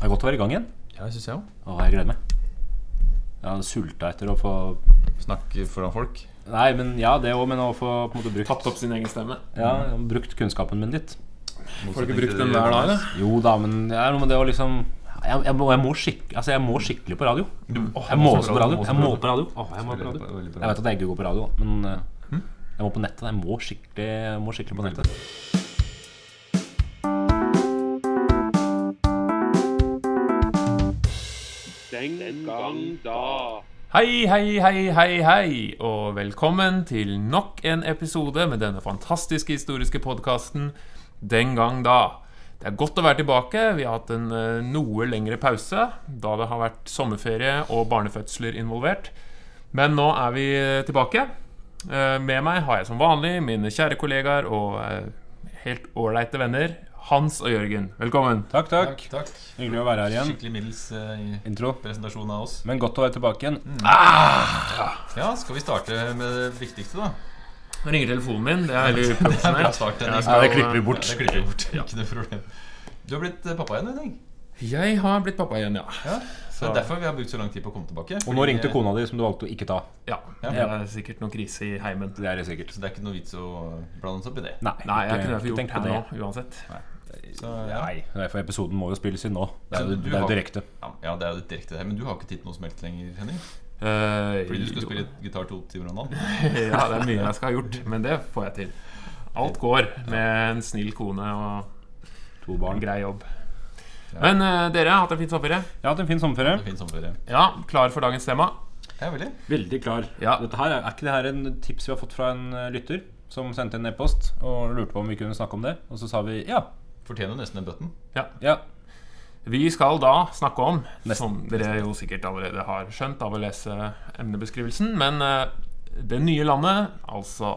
Det er godt å være i gang igjen. Ja, synes jeg også. Å, jeg gleder meg. Jeg har sulta etter å få Snakke foran folk. Nei, men ja, det òg, men å få på en måte brukt Tatt opp sin egen stemme. Ja, brukt kunnskapen min litt. Får du ikke brukt den hver dag, da? Jo da, men det er noe med det å liksom jeg, jeg, må, jeg, må skikk, altså jeg må skikkelig på radio. Jeg må også på radio. Jeg må på radio. Åh, jeg, må på radio. Jeg vet at jeg ikke går på radio, men eh, jeg må på nettet. Jeg må skikkelig, må skikkelig på nettet. Den gang da. Hei, hei, hei, hei, hei, og velkommen til nok en episode med denne fantastiske historiske podkasten Den gang da. Det er godt å være tilbake. Vi har hatt en eh, noe lengre pause, da det har vært sommerferie og barnefødsler involvert. Men nå er vi eh, tilbake. Eh, Med meg har jeg som vanlig mine kjære kollegaer og helt ålreite venner Hans og Jørgen. Velkommen. Takk, takk. Takk, takk. Hyggelig å være her igjen. Skikkelig middels uh, Intro. presentasjon av oss. Men godt å være tilbake igjen. Ja, skal vi starte med det viktigste, da? Nå ringer telefonen min. Det er veldig Det er bra profesjonelt. start. Jeg Henning. skal- Ja, det klipper vi bort. Ja, det klipper vi bort. Ikke noe problem. Du har blitt eh, pappa igjen, Henning. Jeg har blitt pappa igjen, ja. Ja. Så det er derfor vi har brukt så lang tid på å komme tilbake. Og nå ringte eh, kona di, som du valgte å ikke ta. Ja, Ja. Det er sikkert noe krise i heimen. Det er det sikkert. Så det er ikke noe vits å blande oss opp i det. Nei, Nei, jeg kunne ikke tenk gjort på det nå, uansett. Så, ja. Nei, for episoden må jo spilles inn nå. Det er jo det er jo direkte. Ja, ja, det er jo direkte her. Men du har ikke tid til noe som helst lenger, Henning? Uh, Fordi du skal spille gitar to timer om dagen? ja, det er mye jeg skal ha gjort, men det får jeg til. Alt går med en snill kone og To en barn. grei jobb. Men uh, dere har hatt en fin sommerferie? Jeg har hatt en fin sommerferie. Det er fin sommerferie. Ja, klar for dagens tema? Ja, veldig. Veldig klar. Ja. Dette her, er er ikke det her en tips vi har fått fra en eh, lytter? Som sendte en e-post og lurte på om vi kunne snakke om det. Og så sa vi ja. Fortjener nesten en button. ja. Vi skal da snakke om, Nesten. som dere jo sikkert allerede har skjønt av å lese emnebeskrivelsen, men uh, det nye landet, altså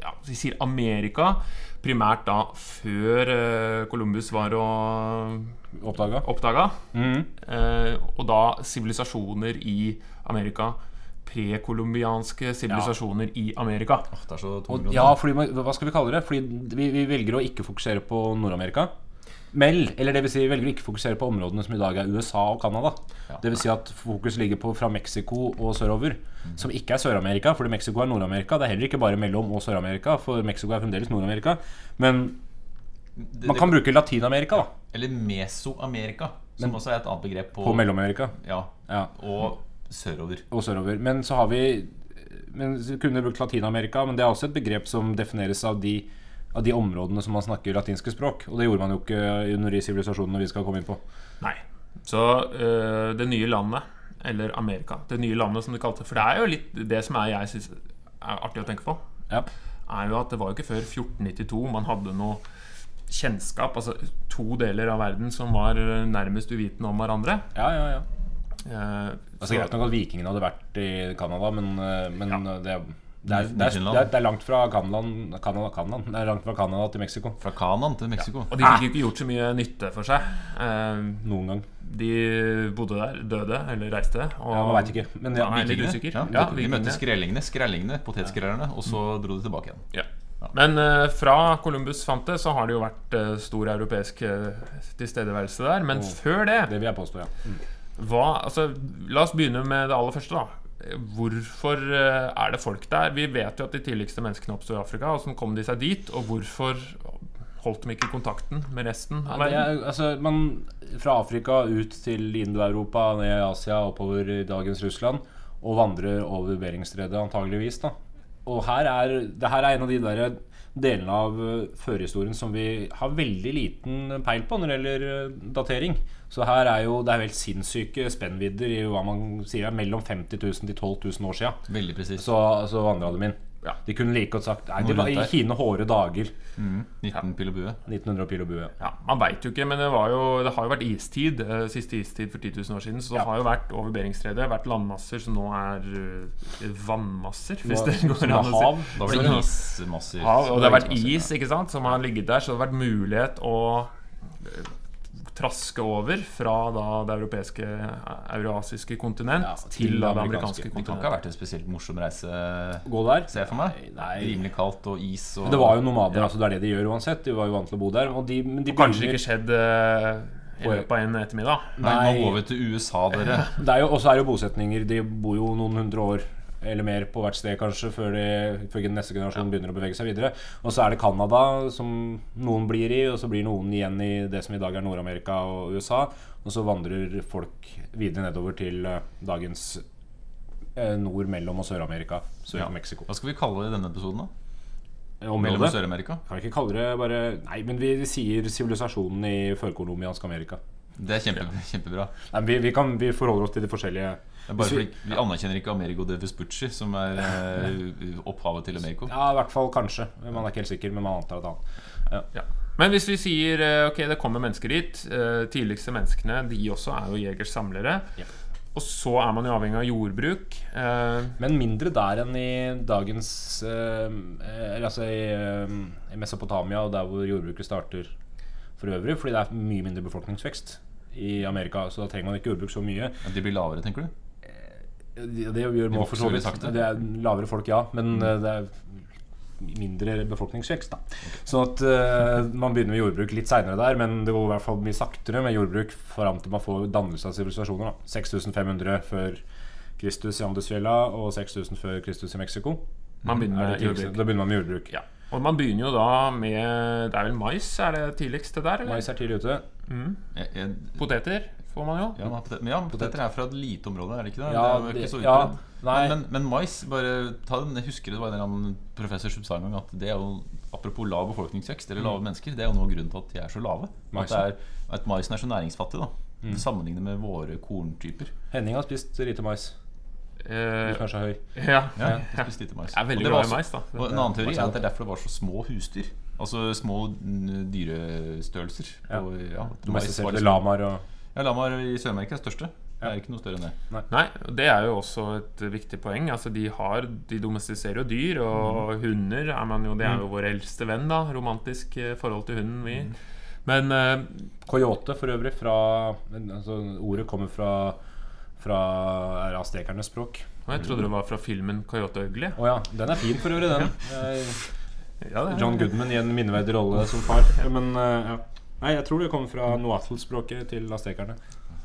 ja, Vi sier Amerika, primært da før uh, Columbus var og Oppdaga. oppdaga. Mm. Uh, og da sivilisasjoner i Amerika. Prekolumbianske sivilisasjoner i Amerika. Oh, det er så Og, ja, fordi, hva skal vi kalle det? Fordi vi, vi velger å ikke fokusere på Nord-Amerika. Mel, eller det vil si, velger å ikke fokusere på områdene som i dag er USA og Canada. Ja. Det vil si at fokus ligger på fra Mexico og sørover. Som ikke er Sør-Amerika, fordi Mexico er Nord-Amerika. Det er heller ikke bare mellom og Sør-Amerika, for Mexico er fremdeles Nord-Amerika. Men Det- man det- kan bruke Latin-Amerika da Eller Mesoamerika, som også er et annet begrep på, på Mellom-Amerika. Ja, Ja, og sørover. og sørover. Men så har vi men kunne brukt Latin-Amerika, men det er også et begrep som defineres av de, av de områdene som man snakker latinske språk. Og det gjorde man jo ikke under de sivilisasjonene vi skal komme inn på. Nei. Så eh, det nye landet, eller Amerika Det nye landet, som de kalte det. For det er jo litt det som er jeg syns er artig å tenke på. Ja. er jo at det var jo ikke før 1492 man hadde noe kjennskap. Altså to deler av verden som var nærmest uvitende om hverandre. Ja, ja, ja. Eh, Altså, greit nok at vikingene hadde vært i Canada, men, eh, men det, det, er, det, er, det, er, det er langt fra Canada. Det er langt fra Canada til Mexico. Fra Kanan til Mexico. og de fikk jo ikke gjort så mye nytte for seg. Eh, Noen gang. de bodde der, døde eller reiste. Og, Ja, man vet ikke. Men ja, Nei, litt usikker. Ja, Ja, de møtte skrellingene, skrellingene, potetskrellerne, og så dro de tilbake igjen. Ja. Men eh, fra Columbus fant det, så har det jo vært eh, stor europeisk eh, tilstedeværelse der. Men før det det vil jeg påstå, ja. Hva, altså, la oss begynne med det aller første. da Hvorfor eh, er det folk der? Vi vet jo at de tidligste menneskene oppsto i Afrika. Hvordan kom de seg dit? Og hvorfor holdt de ikke kontakten med resten av verden? verden? er, altså, man, fra Afrika ut til Indo-Europa, ned i Asia, oppover i dagens Russland, og vandrer over Beringstredet, antageligvis. da Og her er, det her er en av de der delene av eh, førhistorien som vi har veldig liten peil på når det gjelder eh, datering. Så her er jo det er helt sinnssyke spennvidder i hva man sier er mellom 50 000 til 12 000 år siden. Så, så vandra de inn. Ja. De kunne like godt sagt Nei, det var i der. hårde dager. 19 pil og bue. 1900 pil og bue. Ja, Man veit jo ikke, men det, var jo, det har jo vært istid. Uh, Siste istid for 10 000 år siden. Så det Ja. har jo vært over Beringstredet vært landmasser som nå er uh, vannmasser, hvis det går an å si. hav. Da var det ismasser. Hav, og det har vært is ikke sant, som har ligget der, så det har vært mulighet å eh, traske over fra da det europeiske, eurasiske kontinent Ja, til det amerikanske Det kan ikke ha vært en spesielt morsom reise, Gå der. ser jeg for meg. Nei. Rimelig kaldt og is og det var jo nomader, altså det er det de gjør uansett. De var jo vant til å bo der. Og de, men de Kanskje begynner- ikke skjedd eh, i løpet av en ettermiddag. Nei, nå går vi til USA, dere. Og så er det jo bosetninger. De bor jo noen hundre år eller mer på hvert sted kanskje før, de, før neste generasjon begynner å bevege seg videre. Og så er det Canada som noen blir i, og så blir noen igjen i det som i dag er Nord-Amerika og USA. Og så vandrer folk videre nedover til eh, dagens eh, nord, mellom og Sør-Amerika. Sør Ja. Mexico. Hva skal vi kalle det i denne episoden, da? Eh, Mellom Området. Sør-Amerika? Kan vi ikke kalle det bare Nei, men vi sier sivilisasjonen i førkolumbiansk Amerika. Det er kjempe, kjempebra. Nei, vi, vi, kan, vi forholder oss til de forskjellige bare fordi Vi anerkjenner ikke Amerigo de Vespucci, som er eh, opphavet til Americo. Ja, i hvert fall kanskje. Man er ikke helt sikker, men man antar at han Ja. Men hvis vi sier eh, ok, det kommer mennesker hit eh, Tidligste menneskene de også er jo jegers-samlere. Ja. Og så er man jo avhengig av jordbruk. Men mindre der enn i dagens Eller altså i, i Mesopotamia og der hvor jordbruket starter for øvrig. Fordi det er mye mindre befolkningsvekst i Amerika, så da trenger man ikke jordbruk så mye. Men De blir lavere, tenker du? Det, det gjør man for så vidt. Det er lavere folk, ja, men eh, det er mindre befolkningsvekst. da Så at uh, man begynner med jordbruk litt seinere der, men det går i hvert fall mye saktere med jordbruk fram til man får dannelse av sivilisasjoner. da. 6500 før Kristus i Andesfjella og 6000 før Kristus i Mexico. man begynner Er med jordbruk. Da begynner man med jordbruk. Ja. Og man begynner jo da med Det er vel mais er det tidligste der, eller? Mais er tidlig ute. Jeg, jeg, Poteter får man jo. ja, men potet- men ja, poteter er fra et lite område, er det ikke det? Ja, det er jo ikke så det- ja, nei. men, men, men mais bare ta den, Jeg husker det var en eller annen professor som sa en gang at det er jo Apropos lav befolkningsvekst eller lave mennesker, det er jo noe av grunnen til at de er så lave. At, Maisen. det er, at maisen er så næringsfattig, da sammenlignet med våre korntyper. Henning har spist lite mais. Eh, Hvis kanskje er høy. ja. Ja, jeg spiste lite mais. Jeg er veldig Og det var glad i mais, da. Og en annen teori er er at det er derfor det var så små husdyr. Altså små mm, dyrestørrelser. Ja. Og, ja, Du mais mest var ser liksom- lamaer og Ja, lamaer i Sør-Amerika er største. Det er ikke noe større enn det. Nei, Nei. det er jo også et viktig poeng. Altså, de, har, de domestiserer jo dyr, og hunder er man jo Det er jo vår eldste venn, da. Romantisk eh, forhold til hunden, vi. Men uh, Coyote for øvrig fra altså, Ordet kommer fra Fra er aztekernes språk. og jeg trodde det var fra filmen 'Coyote Ugly'. Oh, ja. Den er fin for øvrig, den. Ja, det er- John Goodman i en minneverdig rolle som far. Men eh, ja. Nei, jeg tror det kommer fra noatl-språket til aztekerne.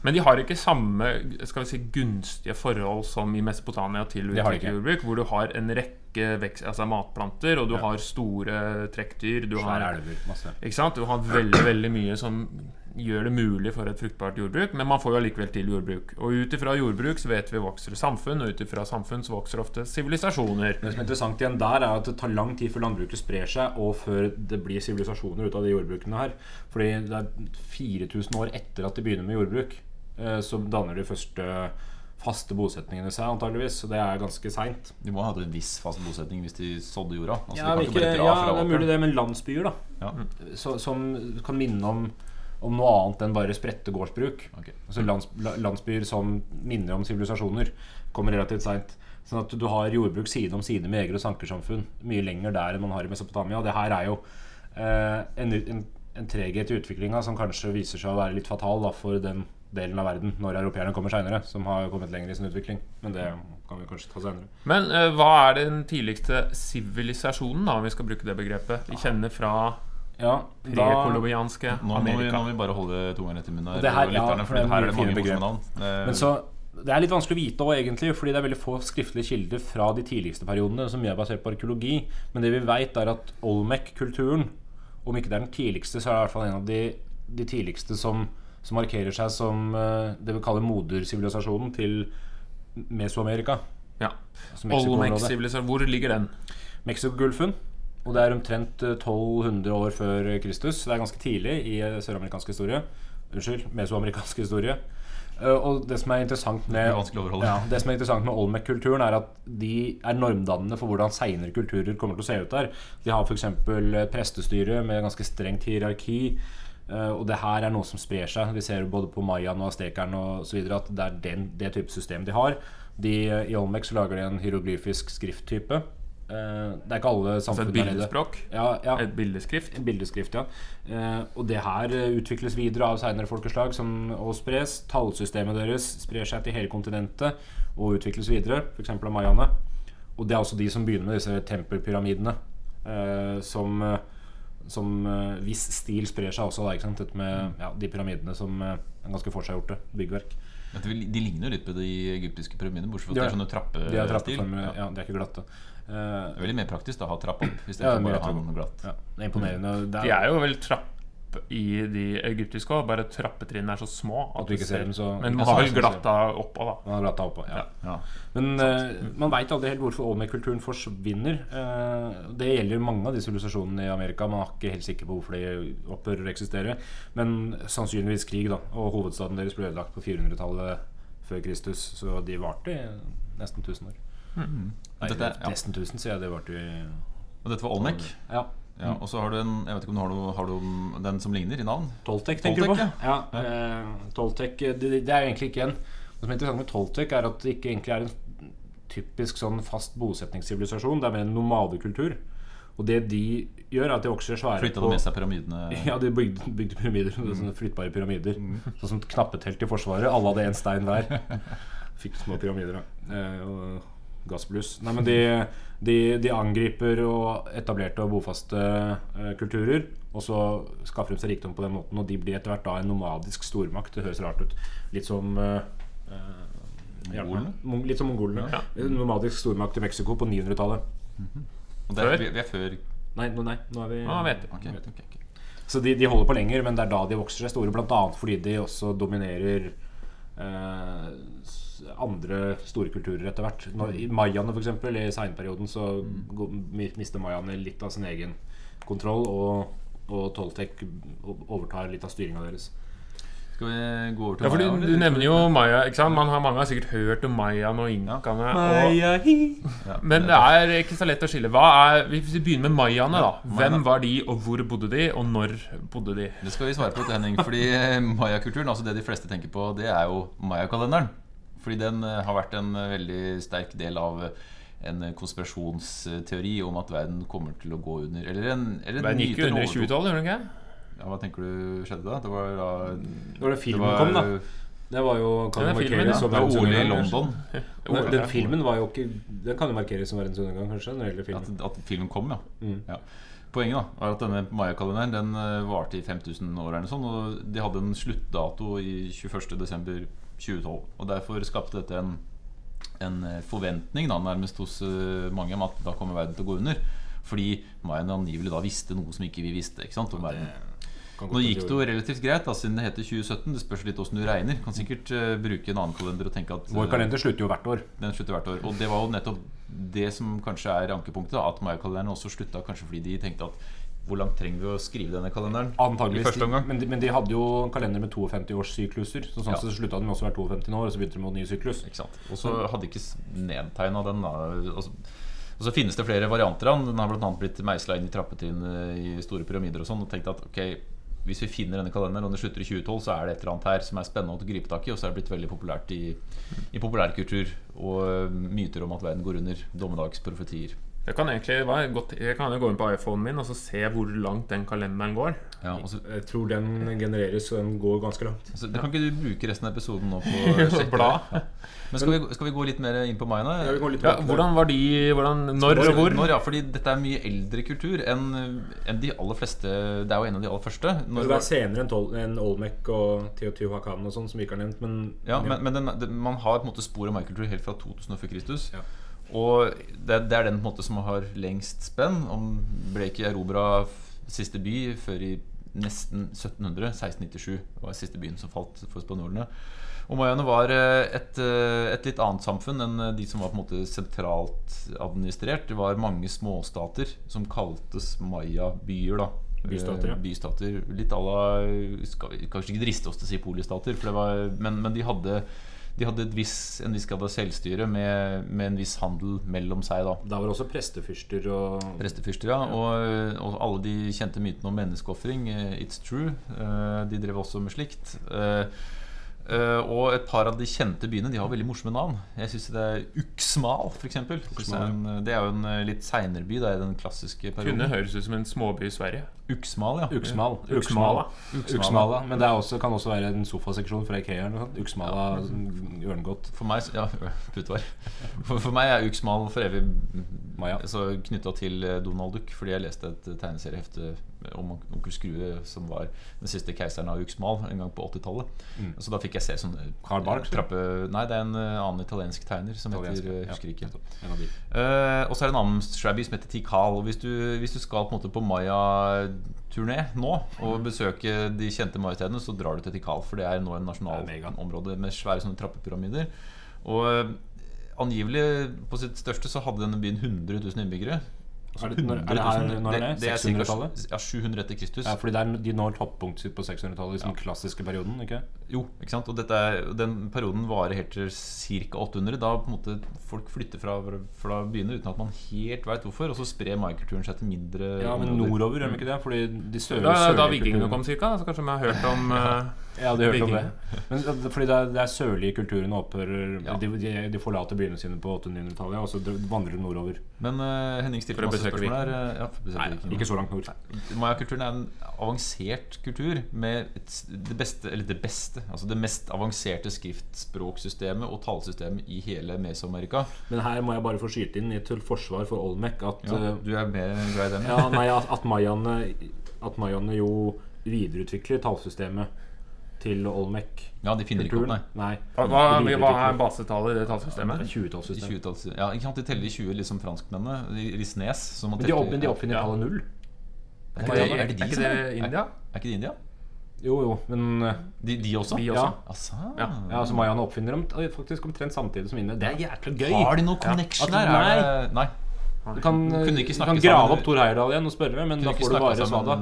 Men de har ikke samme skal vi si, gunstige forhold som i Mesopotamia til utviklerjordbruk, hvor du har en rekke vekst, altså matplanter, og du Ja. har store trekkdyr. Du Svær har, elver. Masse. ikke sant? Du har veldig veldig mye som gjør det mulig for et fruktbart jordbruk, men man får jo allikevel til jordbruk. Og ut ifra jordbruk så vet vi vokser samfunn, og ut ifra samfunn så vokser ofte sivilisasjoner. Det som er interessant igjen der, er at det tar lang tid før landbruket sprer seg, og før det blir sivilisasjoner ut av de jordbrukene her. Fordi det er 4000 år etter at de begynner med jordbruk, eh, så danner de første faste bosetningene seg, antageligvis. Så det er ganske seint. De må ha hatt en viss fast bosetning hvis de sådde jorda. Altså, Ja, de ikke, ja, det er mulig det, men landsbyer, da. Ja. Så, som kan minne om, om noe annet enn bare spredte gårdsbruk. Okay. Altså lands, landsbyer som minner om sivilisasjoner, kommer relativt seint. Sånn at du har jordbruk side om side med jeger- og sankersamfunn mye lenger der enn man har i Mesopotamia. Og det her er jo eh, en, en, en treghet i utviklinga som kanskje viser seg å være litt fatal da, for den delen av verden når europeerne kommer seinere, som har kommet lenger i sin utvikling. Men det kan vi kanskje ta senere. Men uh, hva er den tidligste sivilisasjonen, da, om vi skal bruke det begrepet? Vi kjenner fra Ja, da prekolumbianske Nå må, vi, Amerika. nå må vi bare holde tunga rett i munnen her. Det her- ja, for for det er her er det mange morsomme navn. Eh, Men så Det er litt vanskelig å vite òg, egentlig, fordi det er veldig få skriftlige kilder fra de tidligste periodene som er basert på arkeologi. Men det vi veit, er at Olmec-kulturen, om ikke det er den tidligste, så er det i hvert fall en av de, de tidligste som, som markerer seg som eh, det vi kaller modersivilisasjonen til Mesoamerika. Ja. Altså Olmec-sivilisasjonen. hvor ligger den? Mexicogolfen. Og det er omtrent eh, 1200 år før Kristus. Det er ganske tidlig i eh, søramerikansk historie. Unnskyld, mesoamerikansk historie. Eh, Og det som er interessant med er ja, Det som er interessant med Olmec-kulturen, er at de er normdannende for hvordan seinere kulturer kommer til å se ut der. De har f.eks. prestestyre med ganske strengt hierarki. Eh, Og det her er noe som sprer seg. Vi ser både på mayaen og aztekerne osv. at det er den, det type system de har. De, eh, I Olmec så lager de en hieroglyfisk skrifttype. Eh, Det er ikke alle samfunn der nede. Ja, ja. Et bildeskrift? En bildeskrift, ja. Og det her utvikles videre av seinere folkeslag som, og spres. Tallsystemet deres sprer seg til hele kontinentet og utvikles videre, f.eks. av mayaene. Og det er også de som begynner med disse tempelpyramidene, som, som eh, Hvis stil sprer seg også, da, ikke sant? Dette med ja, de pyramidene som eh, er ganske forseggjorte byggverk. De ligner jo litt på de egyptiske pyramidene, bortsett fra De at er- det er sånne De er trappestil. trappeformer, Ja. ja, de er ikke glatte. Uh, Det er veldig mer praktisk da, å ha trapp opp Ja, istedenfor mye bare å ha noe glatt. ja, det er imponerende. Det De er jo vel trapp i de egyptiske òg, bare trappetrinnene er så små At du ikke ser dem, så- Men man har vel så- glatta oppå, da. Man har glatta oppå. Ja. Ja. Men uh, man veit aldri helt hvorfor Olmec-kulturen forsvinner. Uh, det gjelder mange av de sivilisasjonene i Amerika. Man er ikke helt sikker på hvorfor de opphører å eksistere. Men sannsynligvis krig, da. Og hovedstaden deres ble ødelagt på 400-tallet før Kristus. Så de varte i nesten 1000 år. Nei, Dette er- ja. nesten 1000, sier jeg. Det varte i Og dette var Olmec. Ja. Ja, og så har du en Jeg vet ikke om du har, noe, har du den som ligner i navn? Toltec, tenker du på? Ja. Ja. eh, Toltec det, det er egentlig ikke en Det som er interessant med Toltec, er at det ikke egentlig er en typisk sånn fast bosetningssivilisasjon. Det er mer en nomadekultur. Og det de gjør, er at de vokser svære Flytta de med seg pyramidene? Ja, de bygde, bygde pyramider. Sånne flyttbare pyramider. Sånn som knappetelt i Forsvaret. Alle hadde én stein hver. Fikk små pyramider, da. Eh, og gassbluss. Nei, men de, de, de angriper og etablerte og bofaste eh, kulturer. Og så skaffer de seg rikdom på den måten, og de blir etter hvert da en nomadisk stormakt. Det høres rart ut. Litt som eh, eh. Mongolene? Litt som mongolene. En nomadisk stormakt i Mexico på 900-tallet. Mm -hmm. vi, vi er før Nei, nå- nei, nå er vi ah, vet du. vet, okay, okay. så de, de holder på lenger, men det er da de vokser seg store. Annet fordi de også dominerer eh, andre store kulturer etter hvert. Når, I Mayaene, f.eks., i seinperioden, så gå- mister mayaene litt av sin egen kontroll, og, og Toltec overtar litt av styringa deres. Skal vi gå over til Ja, du, du nevner jo Maya. ikke sant? Man har, mange har sikkert hørt om mayaene og inkaene. Ja, men det er ikke så lett å skille. Hva er, Hvis vi begynner med mayaene, da. Hvem var de, og hvor bodde de, og når bodde de? Det skal vi svare på, Henning. Fordi mayakulturen, altså det de fleste tenker på, det er jo mayakalenderen. Fordi den eh, har vært en eh, veldig sterk del av eh, en konspirasjonsteori om at verden kommer til å gå under. Eller en, eller verden Den gikk jo under i overtro. 2012, gjorde den ikke? Ja, hva tenker du skjedde da? Det var da Det var da filmen det var, kom, da. Det var jo kan Ja, jo det filmen, ja. som OL i London. Nei, Den filmen var jo ikke Den kan jo markeres som verdens undergang, kanskje? Når det gjelder film. At, at filmen kom, ja. Mm. ja. Poenget da var at denne mayakalenderen Den varte i 5000 år, eller noe sånt, og de hadde en sluttdato i 21.12.2012. Og derfor skapte dette en, en eh, forventning da, nærmest hos eh, mange om at da kommer verden til å gå under. Fordi Mayan angivelig da visste noe som ikke vi visste. ikke sant, om verden. Nå gikk det jo relativt greit, da, siden det heter 2017. Det spørs litt åssen du regner. Kan sikkert uh, bruke en annen kalender og tenke at Vår eh, kalender slutter jo hvert år. den slutter hvert år. Og det var jo nettopp det som kanskje er ankepunktet. da, At mayakalenderen også slutta kanskje fordi de tenkte at hvor langt trenger vi å skrive denne kalenderen? Antageligvis. I første omgang. Men de, men de hadde jo en kalender med 52 års sykluser. Så sånn Ja. så slutta den også være 52 år, og så begynte de med en ny syklus. Ikke sant? Og så hadde de ikke nedtegna den. og så, og så finnes det flere varianter av den. Den har bl.a. blitt meisla inn i trappetrinn eh, i store pyramider og sånn. Og tenkte at ok, hvis vi finner denne kalenderen og den slutter i 2012, så er det et eller annet her som er spennende å gripe tak i. Og så er det blitt veldig populært i, i populærkultur og myter om at verden går under. Dommedagsprofetier. Jeg kan egentlig være godt, Jeg kan jo gå inn på iPhonen min og så se hvor langt den kalenderen går. Ja, og så, Jeg tror den genereres, og den går ganske langt. Altså, det kan ikke du bruke resten av episoden nå på å Bla. Ja. Men skal vi, skal vi gå litt mer inn på mayaene? Ja, gå litt Ja, hvordan var de hvordan, Når og hvor? Når, ja, fordi dette er mye eldre kultur enn en de aller fleste Det er jo en av de aller første. Når, det er senere enn, Tol enn Olmec og Teotihuacan og sånn, som vi ikke har nevnt. Men, ja, men men den, den, man har på en måte spor av mayakultur helt fra 2000 før Kristus. Ja. Og det, det er den på en måte som har lengst spenn. Om ble ikke erobra siste by før i nesten 1700. 1697 var siste byen som falt for spanjolene. Og Mayane var eh, et, eh, et litt annet samfunn enn eh, de som var på en måte sentralt administrert. Det var mange småstater som kaltes maya-byer. da Bystater, ja. Bystater Litt à la kanskje ikke driste oss til å si polistater, det var, men, men de hadde de hadde et viss, en viss grad av selvstyre med, med en viss handel mellom seg. da Da var det også prestefyrster og Prestefyrster, ja. Og, og alle de kjente mytene om menneskeofring. eh, It's true. eh, De drev også med slikt. Eh, eh, Og et par av de kjente byene De har veldig morsomme navn. Jeg synes det er Uxmal, f.eks. Det er jo en eh, litt seinere by. Det er den klassiske Kunne perioden. høres ut som en småby i Sverige. Uxmal, ja. Uxmal. Uxmala. Uxmala. Men det er også, kan også være en sofaseksjon fra Ikea. eller noe gjør den ørngodt. For meg, ja. For, for meg er Uxmal for evig Maya. Så knytta til eh, Donald Duck, fordi jeg leste et tegneseriehefte om onkel Skrue, som var den siste keiseren av Uxmal en gang på 80-tallet. Mm. Så da fikk jeg se sånn eh, Karl Barks, trappe... Nei, det er en eh, annen italiensk tegner som Italiensk, heter eh, ja. Husker ikke. Eh, og så er det en annen shabby som heter Tikal. Og hvis du, hvis du skal på en måte på Maya-turné nå og besøke de kjente Maya-stedene, så drar du til Tikal. For det er nå en nasjonalområde med svære sånne trappepyramider. Og eh, angivelig på sitt største så hadde denne byen 100 000 innbyggere. Altså Er det- når- er det her- når det? det er 600-tallet? ja, 700 etter Kristus. Ja, fordi det er, de når toppunktet sitt på 600-tallet, liksom klassiske perioden. ikke? Jo, ikke sant? Og dette er, den perioden varer helt til ca. 800. Da på en måte folk flytter fra, fra byene uten at man helt veit hvorfor. Og så sprer maikulturen seg til mindre Ja, Men nordover, gjør de ikke det? Fordi de sør, Da, da vikingene kom cirka, så kanskje vi har hørt om eh, Ja, de hørte om det. Men fordi det er, det er sørlige kulturen opphører Ja. de, de, de forlater byene sine på 800-900-tallet, og så vandrer de nordover. Men uh, Henning stilte masse spørsmål her. eh, Ja, Nei, ikke så langt nord. Maya-kulturen er en avansert kultur med et, det beste, eller det beste, altså det mest avanserte skriftspråksystemet og talesystemet i hele Mesoamerika. Men her må jeg bare få skyte inn i til forsvar for Olmec at Ja, eh, du er mer glad i den? Ja, nei, at, at mayaene jo videreutvikler tallsystemet til Olmec. Ja, de finner ikke opp, nei. nei. Hva, hva, hva er basetallet i det er tallsystemet? 20-tallssystem. 20-talls- ja, ikke sant, De teller de 20 liksom franskmennene. De, de snes. som Men de, opp, men de oppfinner Ja. tallet null. Er Er ikke det, er er det de ikke det er? India? Er ikke det India? Jo, jo, men eh, De, de også? Vi også. Ja. Altså. Ja. ja, altså mayaene oppfinner dem eh, faktisk omtrent samtidig som inne. Det er jækla gøy! Har de noe connection At- her? Nei. nei. Du kan, Kunne ikke du kan grave sammen? opp Tor Heyerdahl igjen og spørre, men da får du bare sammen- svada.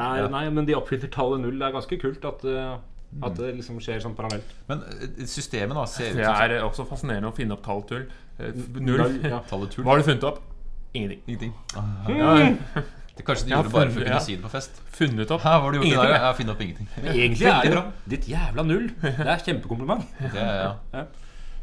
Er, Ja. Nei, men de oppfinner tallet null. Det er ganske kult at, eh, at det liksom skjer sånn parallelt. Men eh, systemet da ser ut Det som er også fascinerende å finne opp talltull. Eh, Null. Ja. tallet tull. Hva har du funnet opp? Ingenting. Ingenting. Ja, Det kanskje de Jeg har gjorde bare for å funnet- kunne ja. si det på fest. funnet opp Hæ, hva har du gjort i Ingenting, dag? ja. Finner opp ingenting. Egentlig er det bra. ditt jævla null. Det er kjempekompliment. Det, ja. Ja.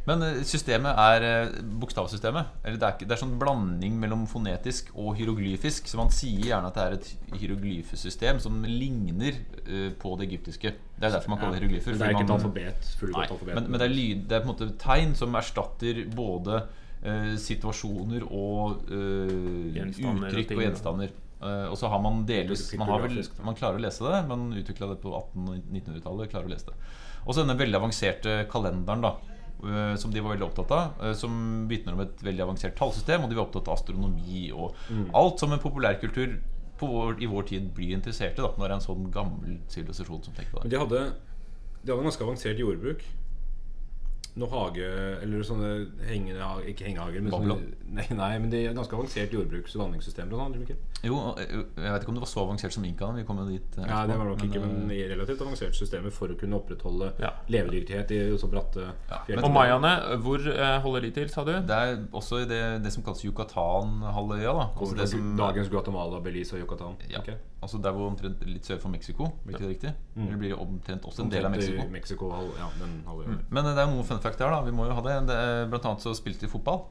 Men eh, systemet er eh, bokstavsystemet. Eller det er, ikke, det er sånn blanding mellom fonetisk og hieroglyfisk. Så man sier gjerne at det er et hieroglyfesystem som ligner eh, på det egyptiske. Det er derfor man kaller det hieroglyfer. Men det er ikke et alfabet. Nei, alfabet. men, men det er lyd Det er på en måte tegn som erstatter både uh, situasjoner og uh, uttrykk og og gjenstander. Og så har man delvis man, har vel, man klarer å lese det, man utvikla det på 1800- og 1900-tallet. klarer å lese det Og så denne veldig avanserte kalenderen, da. Eh, Som de var veldig opptatt av. eh, Som vitner om et veldig avansert tallsystem. Og de var opptatt av astronomi og Mm. alt som en populærkultur vår, i vår tid blir interessert i. Da, når det er en sånn gammel sivilisasjon som tenker på Men det. de hadde, de hadde ganske avansert jordbruk. Noe hage Eller sånne henge, Ikke hengehager, men sånne, nei, nei, men det er ganske avansert jordbruks- og vanningssystemer og ikke? Jo, eh, jeg vet ikke om det var så avansert som inkaene. Vi kom jo dit. Nei, Ja, det var nok men, ikke, men eh, i relativt avanserte systemer for å kunne opprettholde Ja. levedyktighet i så bratte Ja, fjell. Og mayaene, hvor eh, holder de til, sa du? Det er også i det, det som kalles Yucatan-halvøya. da altså det som, Dagens Guatemala, Belize og Yucatan. ja, Ok. Altså Der hvor omtrent litt sør for Mexico. Blir ikke det riktig? Eller blir det omtrent også en del av Mexico? Mexico ja, halvøya. Men eh, det er noen fun fact her. da Vi må jo ha det, det er, Blant annet så spilte de fotball.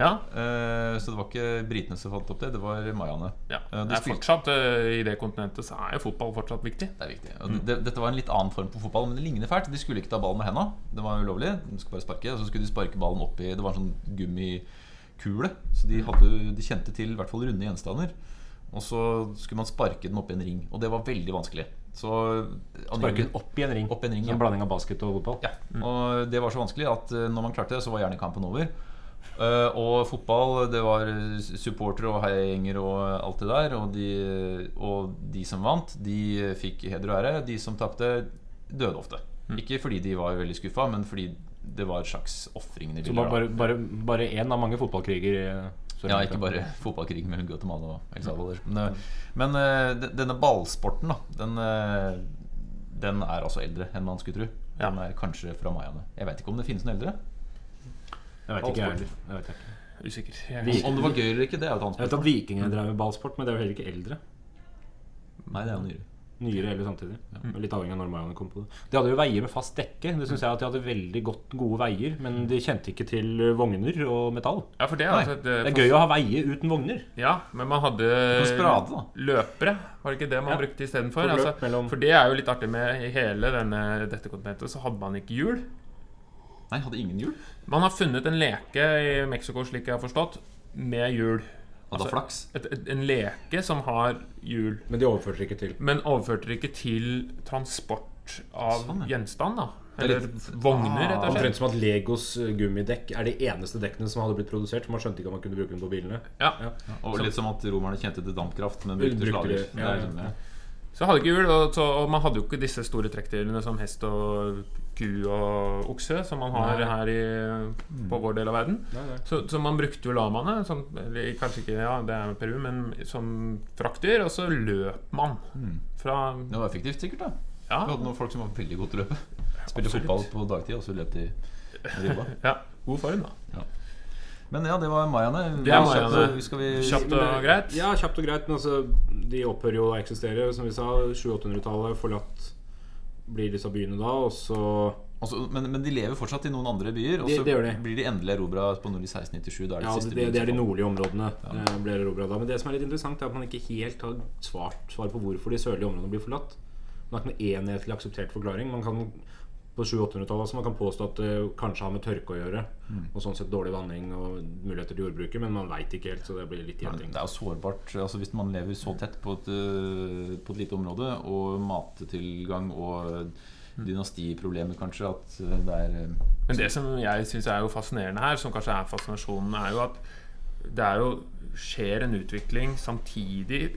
Ja. Eh, så det var ikke britene som fant opp det, det var mayaene. ja. Det er fortsatt, I det kontinentet så er jo fotball fortsatt viktig. Det er viktig. Og det, dette var en litt annen form på fotball, men det ligner fælt. De skulle ikke ta ballen med henda. Det var ulovlig. De skulle bare sparke Og så skulle de sparke ballen opp i Det var en sånn gummikule. Så de, hadde, de kjente til i hvert fall runde gjenstander. Og så skulle man sparke den opp i en ring. Og det var veldig vanskelig. Så Sparke den opp i en ring. Opp i en ring, ja. ja. blanding av basket og fotball. Ja, og det var så vanskelig at eh, når man klarte det, så var gjerne kampen over. Uh, og fotball, det var supportere og heiagjenger og alt det der. Og de, og de som vant, de fikk heder og ære. De som tapte, døde ofte. Ikke fordi de var veldig skuffa, men fordi det var et slags ofring de Så ville. bare, én av mange fotballkriger i Ja, ikke bare fotballkrig mellom Guatemala og El Salvador. Men, eh, men eh, denne ballsporten, da, den, eh, den er altså eldre enn man skulle tro. Den er kanskje fra mayaene. Jeg vet ikke om det finnes noen eldre. Jeg vet ikke, jeg heller. Jeg vet ikke. Usikker. Jeg Om det var gøy eller ikke, det er jo et annet Jeg vet at vikingene drev med ballsport, men det er jo heller ikke eldre. Nei, det er jo nyere. Nyere eller samtidig. Litt avhengig av når Mayaene kom på det. De hadde jo veier med fast dekke. Det synes jeg at De hadde veldig godt, gode veier, men de kjente ikke til vogner og metall. Ja, for det er altså et, eh, Det er gøy å ha veier uten vogner. Ja, men man hadde sprade, løpere. Var det ikke det man Ja. brukte istedenfor? For Altså, mellom- for det er jo litt artig med i hele denne, dette kontinentet, så hadde man ikke hjul. Nei, hadde ingen hjul? Man har funnet en leke i Mexico, slik jeg har forstått, med hjul. Da Altså- flaks. Et, et, en leke som har hjul, Men de overførte det ikke til. men overførte det ikke til transport av Sånn, ja. gjenstand. da er Eller litt- vogner, rett og slett. Omtrent som at Legos eh, gummidekk er de eneste dekkene som hadde blitt produsert. Man skjønte ikke at man kunne bruke dem på bilene. Ja. Og litt som at romerne kjente til dampkraft, men Brukte brukte slager. ja, Det er ja. ja. Så hadde ikke hjul, og, så, og man hadde jo ikke disse store trekkdyrene som hest og ku og okse, som man har Nei. her i, på vår del av verden. Nei, nei. Så, så man brukte jo lamaene, som, eller kanskje ikke ja, det er Peru, men som fraktdyr, og så løp man fra Det var effektivt, sikkert. da Ja, Vi hadde noen folk som var veldig gode til å løpe. Spilte Absolutt. fotball på dagtid, og så løp de ribba. ja god form, da. Men ja, det var mayaene. Det er mayaene. Kjapt, Kjapt og greit. Ja, kjapt og greit. Men altså, de opphører jo å eksistere. Som vi sa, 700-800-tallet. Forlatt blir disse byene da. Og så Altså, men, men de lever fortsatt i noen andre byer, og så de, de. blir de endelig erobra på nord i 1697. Da er det Ja, siste det, det er de nordlige områdene. Ja. ble erobret da. Men det som er litt interessant, er at man ikke helt har svart svar på hvorfor de sørlige områdene blir forlatt. Man har ikke noen enhetlig akseptert forklaring. Man kan på 700-800-tallet som man kan påstå at det kanskje har med tørke å gjøre. Og sånn sett dårlig vanning og muligheter til jordbruket, men man veit ikke helt, så det blir litt Men gjetting. det er jo sårbart altså Hvis man lever så tett på et, øh, på et lite område, og mattilgang og dynastiproblemer, kanskje, at det er Men det som jeg syns er jo fascinerende her, som kanskje er fascinasjonen, er jo at det er jo skjer en utvikling samtidig,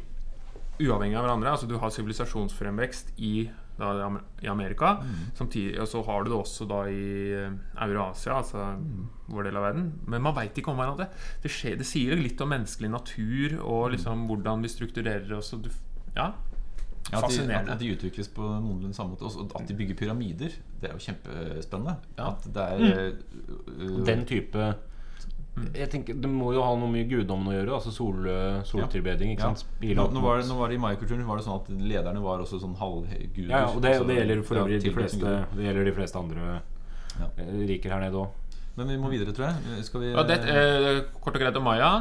uavhengig av hverandre. Altså Du har sivilisasjonsfremvekst i, da, i Amerika. Mm. Samtidig, og så har du det også da i eh, Eurasia, altså vår del av verden. Men man veit ikke om hverandre. Det, skjer, det sier litt om menneskelig natur og liksom hvordan vi strukturerer oss. Og du, ja, Ja, at, de, at de utvikles på noenlunde samme måte. Og at de bygger pyramider, det er jo kjempespennende. Ja. At det er øh, Den type jeg tenker, Det må jo ha noe mye guddommen å gjøre. Altså sol, soltilbeding. Ikke ja. sant? Nå, nå, var det, nå var det I mayakulturen var det sånn at lederne var også sånn halvguder. ja, ja, og det, og det Altså, gjelder for ja, øvrig de fleste, det gjelder de fleste andre Ja. eh, riker her nede òg. Men vi må videre, tror jeg. Skal vi ja det, eh, Kort og greit om Maya.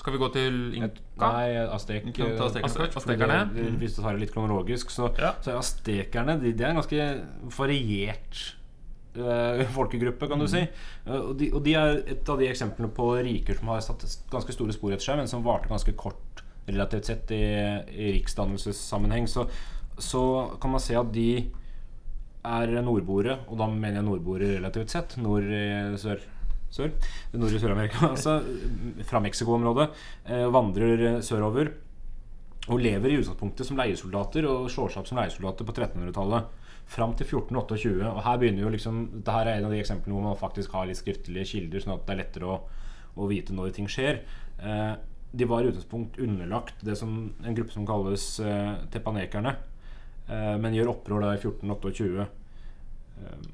Skal vi gå til Inka? Nei, Aztek ta aztekerne det- Hvis du tar det litt kronologisk, så, Ja. så er aztekerne de, de er en ganske variert eh, folkegruppe, kan du si. Eh, og, de, og de er et av de eksemplene på riker som har satt ganske store spor etter seg, men som varte ganske kort relativt sett i, i riksdannelsessammenheng. Så, så kan man se at de er nordboere, og da mener jeg nordboere relativt sett. Nord i sør. Sør? Nord i Sør-Amerika, altså fra Mexico-området. Eh, vandrer sørover og lever i utgangspunktet som leiesoldater og slår seg opp som leiesoldater på 1300-tallet. Fram til 1428. Og her begynner jo liksom Dette her er en av de eksemplene hvor man faktisk har litt skriftlige kilder, sånn at det er lettere å, å vite når ting skjer. Eh, de var i utgangspunkt underlagt det som en gruppe som kalles eh, tepanekerne, eh, men gjør opprør da i 1428. Eh,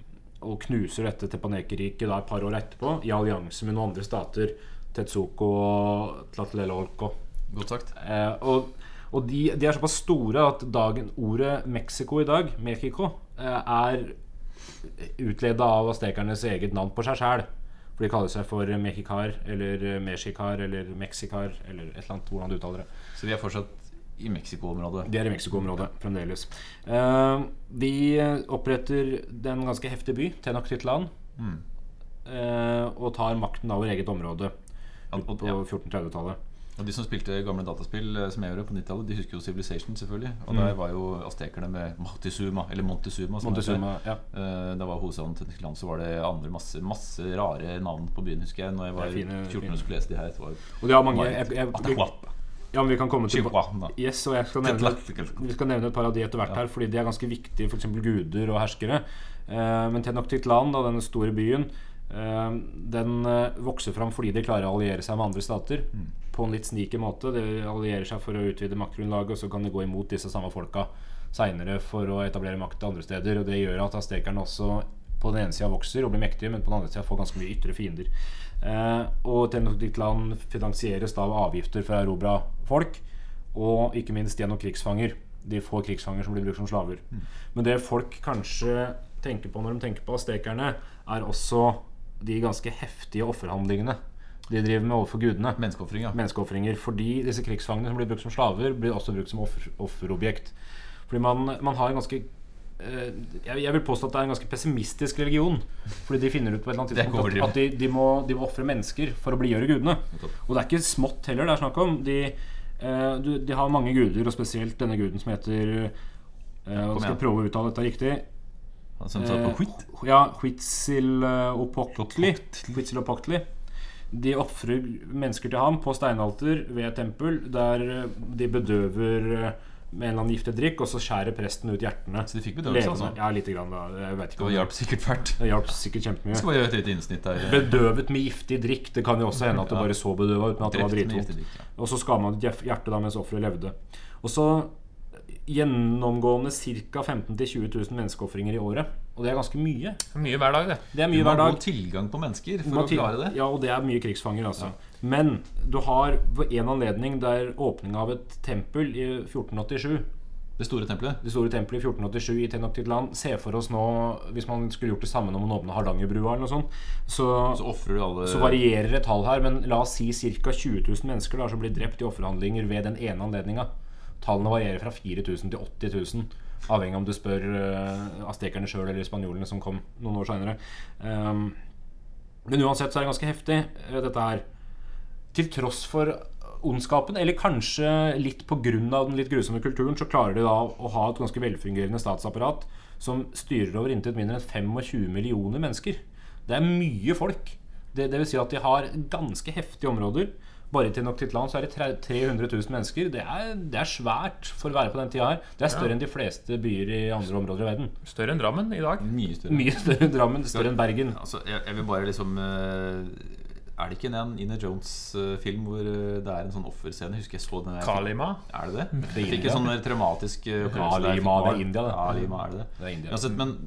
og knuser dette tepanekerriket da et par år etterpå, i allianse med noen andre stater. Tetsuko og Tlatelolco. Godt sagt. Eh, og og de, de er såpass store at dagen, ordet Mexico i dag, Mexico, er utleda av aztekernes eget navn på seg sjæl. For de kaller seg for Mexicar eller Mexicar eller Mexicar eller et eller annet. Hvordan du uttaler det. Så de er fortsatt i Mexico-området. De er i Mexico-området fremdeles. Uh, de oppretter den ganske heftige by, Tenochtitlan, Mm. uh, og tar makten over eget område Ja, på ja. 1430-tallet. Og De som spilte gamle dataspill eh, som jeg gjorde på 90-tallet, de husker jo Civilization, selvfølgelig. Og Mm. der var jo aztekerne med Montezuma, eller Montezuma. Montezuma, ja. Eh, Da var hovedstaden til land, så var det andre masse, masse rare navn på byen, husker jeg. Når jeg var fine- 14 fine. og skulle lese de her. Det var Og de har mange jeg. Ja, men vi kan komme til. Yes, og jeg skal nevne, vi skal nevne et par av de etter hvert her, fordi de er ganske viktige, f.eks. guder og herskere. Eh, men Tenochtitlan, denne store byen, den vokser fram fordi de klarer å alliere seg med andre stater. På en litt sneaky måte. De allierer seg for å utvide maktgrunnlaget, og så kan de gå imot disse samme folka seinere for å etablere makt andre steder. Og det gjør at aztekerne også på den ene sida vokser og blir mektige, men på den andre sida får ganske mye ytre fiender. Eh, og Tenochtitlan finansieres da av avgifter fra erobra folk, og ikke minst gjennom krigsfanger. De få krigsfanger som blir brukt som slaver. Men det folk kanskje tenker på når de tenker på aztekerne, er også de ganske heftige offerhandlingene de driver med overfor gudene Menneskeofringer. ja. menneskeofringer. Fordi disse krigsfangene som blir brukt som slaver, blir også brukt som offer, offerobjekt. Fordi man, man har en ganske eh, jeg, jeg vil påstå at det er en ganske pessimistisk religion. Fordi de finner ut på et eller annet tidspunkt at, at de, de må, de må ofre mennesker for å blidgjøre gudene. Og det er ikke smått heller det er snakk om. De, eh, du, de har mange guder, og spesielt denne guden som heter eh, Nå skal jeg prøve å uttale dette riktig. Han som sa på Eh. Ja, Huitzilopochtli. Huitzilopochtli. De ofrer mennesker til ham på steinalter ved et tempel, der eh, de bedøver eh, med en eller annen giftig drikk, og så skjærer presten ut hjertene. Så de fikk bedøvelse, Levende. altså? Ja, lite grann. da Jeg vet ikke Det hjalp sikkert fælt. Det hjalp sikkert kjempemye. Skal bare gjøre et lite innsnitt der. Bedøvet med giftig drikk. Det kan jo også hende at det bare så bedøva uten at det var dritvondt. ja. Og så skar man ut hjertet da mens offeret levde. Og så gjennomgående ca. 15 000-20 000 menneskeofringer i året. Og det er ganske mye. Det er Mye hver dag, det. Det er Du må hver dag. tilgang på mennesker for å klare det. Ja, og det er mye krigsfanger, altså. Men du har på en anledning der åpninga av et tempel i 1487 Det store tempelet. Det store tempelet i 1487 i Tenochtitlan. Se for oss nå, hvis man skulle gjort det samme når man åpna Hardangerbrua eller noe sånt, så, Så du alle så varierer det tall her, men la oss si ca. 20 000 mennesker da, som blir drept i offerhandlinger ved den ene anledninga. Tallene varierer fra 4000 til 80 000, avhengig av om du spør uh, aztekerne sjøl eller spanjolene som kom noen år seinere. men uansett så er det ganske heftig, eh, dette her. Til tross for ondskapen, eller kanskje litt pga. den litt grusomme kulturen, så klarer de da å ha et ganske velfungerende statsapparat som styrer over intet mindre enn 25 millioner mennesker. Det er mye folk. Det, det vil si at de har ganske heftige områder. Bare til Noctitlan så er det 300 000 mennesker. Det er, det er svært for å være på den tida her. Det er større enn de fleste byer i andre områder i verden. Større enn Drammen i dag. Mye større. Mye større enn Drammen, større enn Bergen. Altså, jeg, jeg vil bare liksom eh, Er det ikke en Ina Jones-film hvor eh, det er en sånn offerscene? Husker jeg så den der Kalima. Er det det? Det er Jeg fikk en sånn traumatisk eh, der. Kalima, det er India, det. Kalima, er det det? Det er India. Uansett, men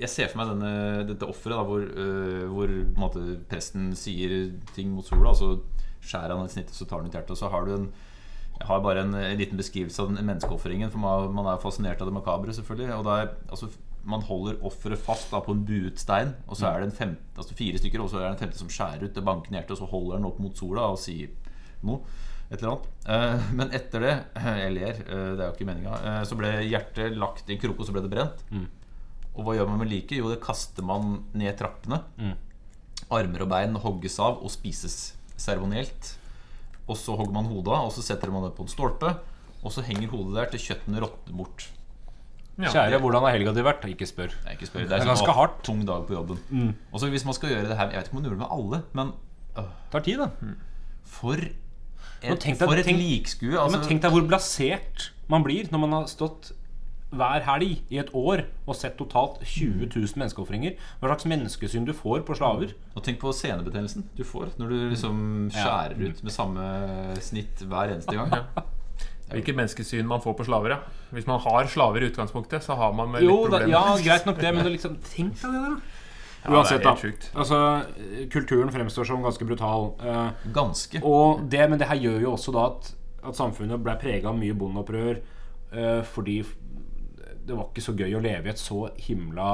jeg ser for meg denne, dette offeret hvor, uh, hvor på en måte, presten sier ting mot sola, og så skjærer han et snitt, og så tar han ut hjertet. Og så har du en jeg har bare en, en liten beskrivelse av den menneskeofringen. For man, man er fascinert av det makabre, selvfølgelig. Og det er, altså, man holder offeret fast da, på en buet stein, og så er det en fem, altså, fire stykker, og så er det en femte som skjærer ut det bankende hjertet, og så holder han opp mot sola og sier noe. Et eller annet. Eh, men etter det Jeg ler, eh, det er jo ikke meninga. Eh, så ble hjertet lagt i en krok, og så ble det brent. Og hva gjør man med liket? Jo, det kaster man ned trappene. Armer og bein hogges av og spises seremonielt. Og så hogger man hodet av, og så setter man det på en stolpe. Og så henger hodet der til kjøttene råtner bort. Ja. Kjære, hvordan har helga di vært? Ikke spør. Nei, ikke spør. Det er en ganske hardt. tung dag på jobben. Og så hvis man skal gjøre det her Jeg vet ikke om man gjør det med alle, men øh, tar tid, da. for et, deg- for et tenk- likskue. Ja, Altså, men tenk deg hvor blasert man blir når man har stått hver helg i et år og sett totalt 20 000 menneskeofringer. Hva slags menneskesyn du får på slaver. og tenk på senebetennelsen du får når du liksom skjærer ut med samme snitt hver eneste gang. Hvilket menneskesyn man får på slaver, ja. Hvis man har slaver i utgangspunktet, så har man litt Jo, litt da, problemer. ja, greit nok det, men det liksom, tenk deg det, da. Ja, Uansett, da. Altså, kulturen fremstår som ganske brutal. eh, Ganske. Og det, men det her gjør jo også da at, at samfunnet ble prega av mye bondeopprør eh, fordi det var ikke så gøy å leve i et så himla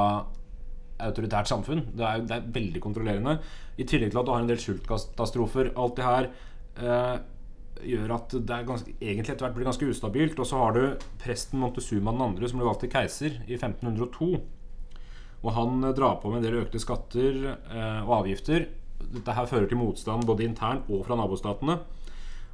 autoritært samfunn. Det er, det er veldig kontrollerende. I tillegg til at du har en del sultkatastrofer. Alt det her eh, gjør at det ganske, egentlig etter hvert blir ganske ustabilt. Og så har du presten Montezuma den andre, som ble valgt til keiser i 1502. Og han eh, drar på med en del økte skatter eh, og avgifter. Dette her fører til motstand både internt og fra nabostatene.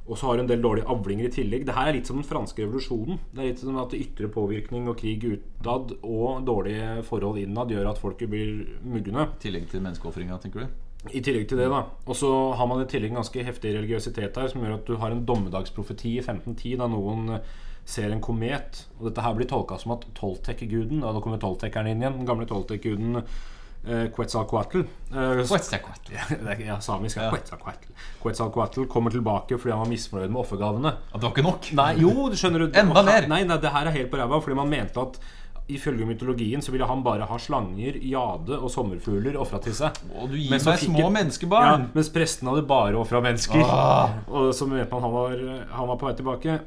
Og så har du en del dårlige avlinger i tillegg. Det her er litt som den franske revolusjonen. Det er litt som at ytre påvirkning og krig utad og dårlige forhold innad gjør at folket blir mugne. I tillegg til menneskeofringa, tenker du? I tillegg til det, da. Og så har man i tillegg en ganske heftig religiøsitet her, som gjør at du har en dommedagsprofeti i 1510 da noen ser en komet. Og dette her blir tolka som at Toltec-guden da kommer Toltekeren inn igjen. Den gamle Toltek-guden eh, Quetzalcoatl. Eh, er- ja, samisk er Ja. Quetzalcoatl. Quetzalcoatl kommer tilbake fordi han var misfornøyd med offergavene. At det var ikke nok? Nei, jo, du skjønner du Enda mer! Nei, nei, det her er helt på ræva, fordi man mente at ifølge mytologien så ville han bare ha slanger, jade og sommerfugler ofra til seg. Og du gir Men så meg små jeg- menneskebarn! Ja, mens presten hadde bare ofra mennesker. Ah. Og så mente man han var, han var på vei tilbake.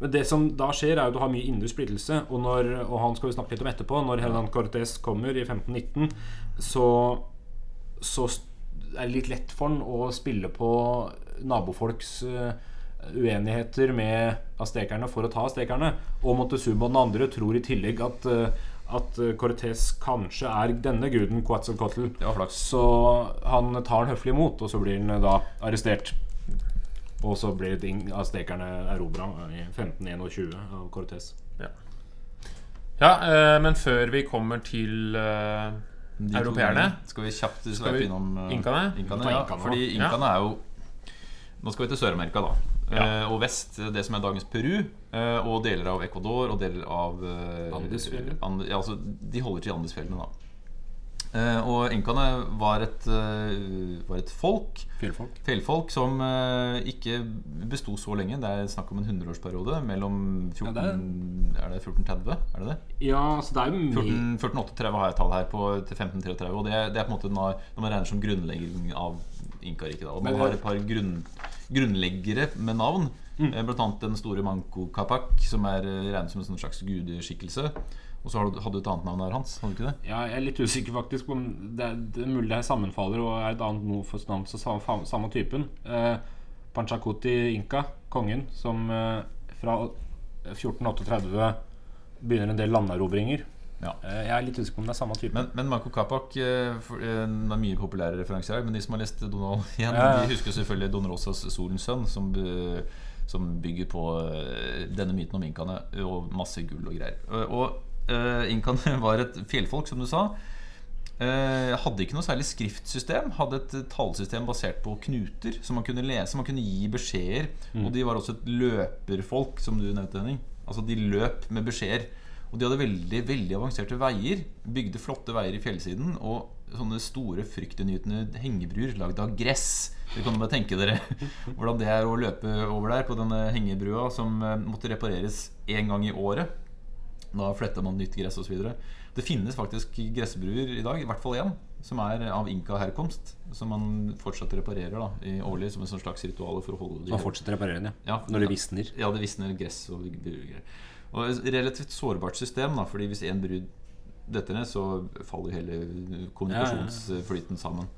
Men det som da skjer, er jo at du har mye indre splittelse. Og, når, og han skal vi snakke litt om etterpå. Når Hernan Cortés kommer i 1519, så, så er det litt lett for han å spille på nabofolks eh, uenigheter med aztekerne for å ta aztekerne. Og Montezuma og den andre tror i tillegg at, eh, at Cortés kanskje er denne guden flaks. Så han tar han høflig imot, og så blir han eh, da arrestert. Og så blir aztekerne erobra i 1521 av Cortés. Ja, eh, men før vi kommer til eh, Europeerne? Skal vi kjapt sveipe innom eh, Inkaene? Inkaene, ja, inkaene fordi inkaene ja. er jo Nå skal vi til Sør-Amerika, da. Ja. Eh, og vest, det som er dagens Peru, eh, og deler av Ecuador og deler av eh, Andesfjellene? And, ja, altså, de holder til i Andesfjellene, da. Eh, og inkaene var et, eh, var et folk, Fjellfolk. fjellfolk, som eh, ikke besto så lenge. Det er snakk om en hundreårsperiode mellom 14, Ja, det er det 1430? Er det det? Ja, så det er jo mye 14, 1438 har jeg tall her på til 1533. Og det, det er på en måte når, man regner som grunnlegging av Inkariket. Og man har et par grunn, grunnleggere med navn. Mm. Blant annet den store Manco Capac, som er regnet som en sånn slags gudeskikkelse. Og så hadde du et annet navn der, Hans? Hadde du ikke det? Ja, jeg er litt usikker faktisk på om det er, det er mulig det her sammenfaller og er et annet Nofos navn så samme, samme typen. Eh, Panchakuti Inka, kongen, som eh, fra 1438 begynner en del landerobringer. Ja. Eh, jeg er litt usikker på om det er samme type. Men, men Manco Capac eh, for, eh, er mye populære referanser her. Men de som har lest Donald igjen, Ja, ja. de husker selvfølgelig Don Rosas 'Solens sønn', som, eh, som bygger på eh, denne myten om inkaene og masse gull og greier. Eh, Og uh, inkaene var et fjellfolk, som du sa. Eh, hadde ikke noe særlig skriftsystem. Hadde et eh, tallsystem basert på knuter som man kunne lese. Man kunne gi beskjeder. Og de var også et løperfolk, som du nevnte, Henning. Altså De løp med beskjeder. Og de hadde veldig veldig avanserte veier. Bygde flotte veier i fjellsiden. Og sånne store fryktinngytende hengebruer lagd av gress. Dere kan jo bare tenke dere hvordan det er å løpe over der på denne hengebrua som eh, måtte repareres én gang i året. Da fletter man nytt gress osv. Det finnes faktisk gressbruer i dag, i hvert fall én, som er av inka-herkomst. Som man fortsatt reparerer da, i årlig som en sånn slags ritual for å holde de man fortsetter å reparere den, ja. Ja. Når det visner. Ja, det visner gress og bruer. og et relativt sårbart system, da, fordi hvis én brud detter ned, så faller hele kommunikasjonsflyten sammen.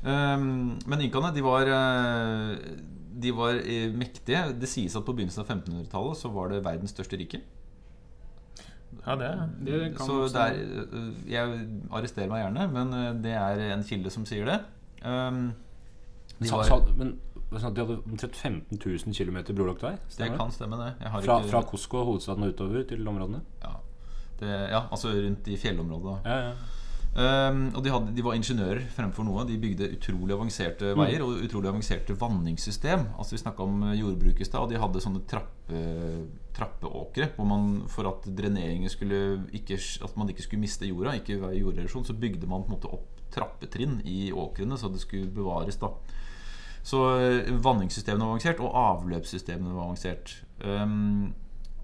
Um, men inkaene, de var, eh, de var eh, mektige. Det sies at på begynnelsen av 1500-tallet så var det verdens største rike. Ja, det Det kan Så det er, øh, jeg arresterer meg gjerne, men øh, det er en kilde som sier det. Um, de Sa, var, sa, men sånn de hadde omtrent 15 000 km brolagt vei? det kan stemme, det. Jeg har Fra, ikke, fra Cusco, hovedstaden, og utover til områdene? ja, det, ja, altså rundt i fjellområdet. Ja, ja. Um, og de, hadde, de var ingeniører fremfor noe. De bygde utrolig avanserte Mm. veier og utrolig avanserte vanningssystem. Altså Vi snakka om jordbruk i stad, og de hadde sånne trappe, trappeåkre. Hvor man for at dreneringen skulle ikke, At man ikke skulle miste jorda, ikke være jorderosjon, så bygde man på en måte opp trappetrinn i åkrene så det skulle bevares. da Så eh, vanningssystemene var avansert, og avløpssystemene var avansert. Um,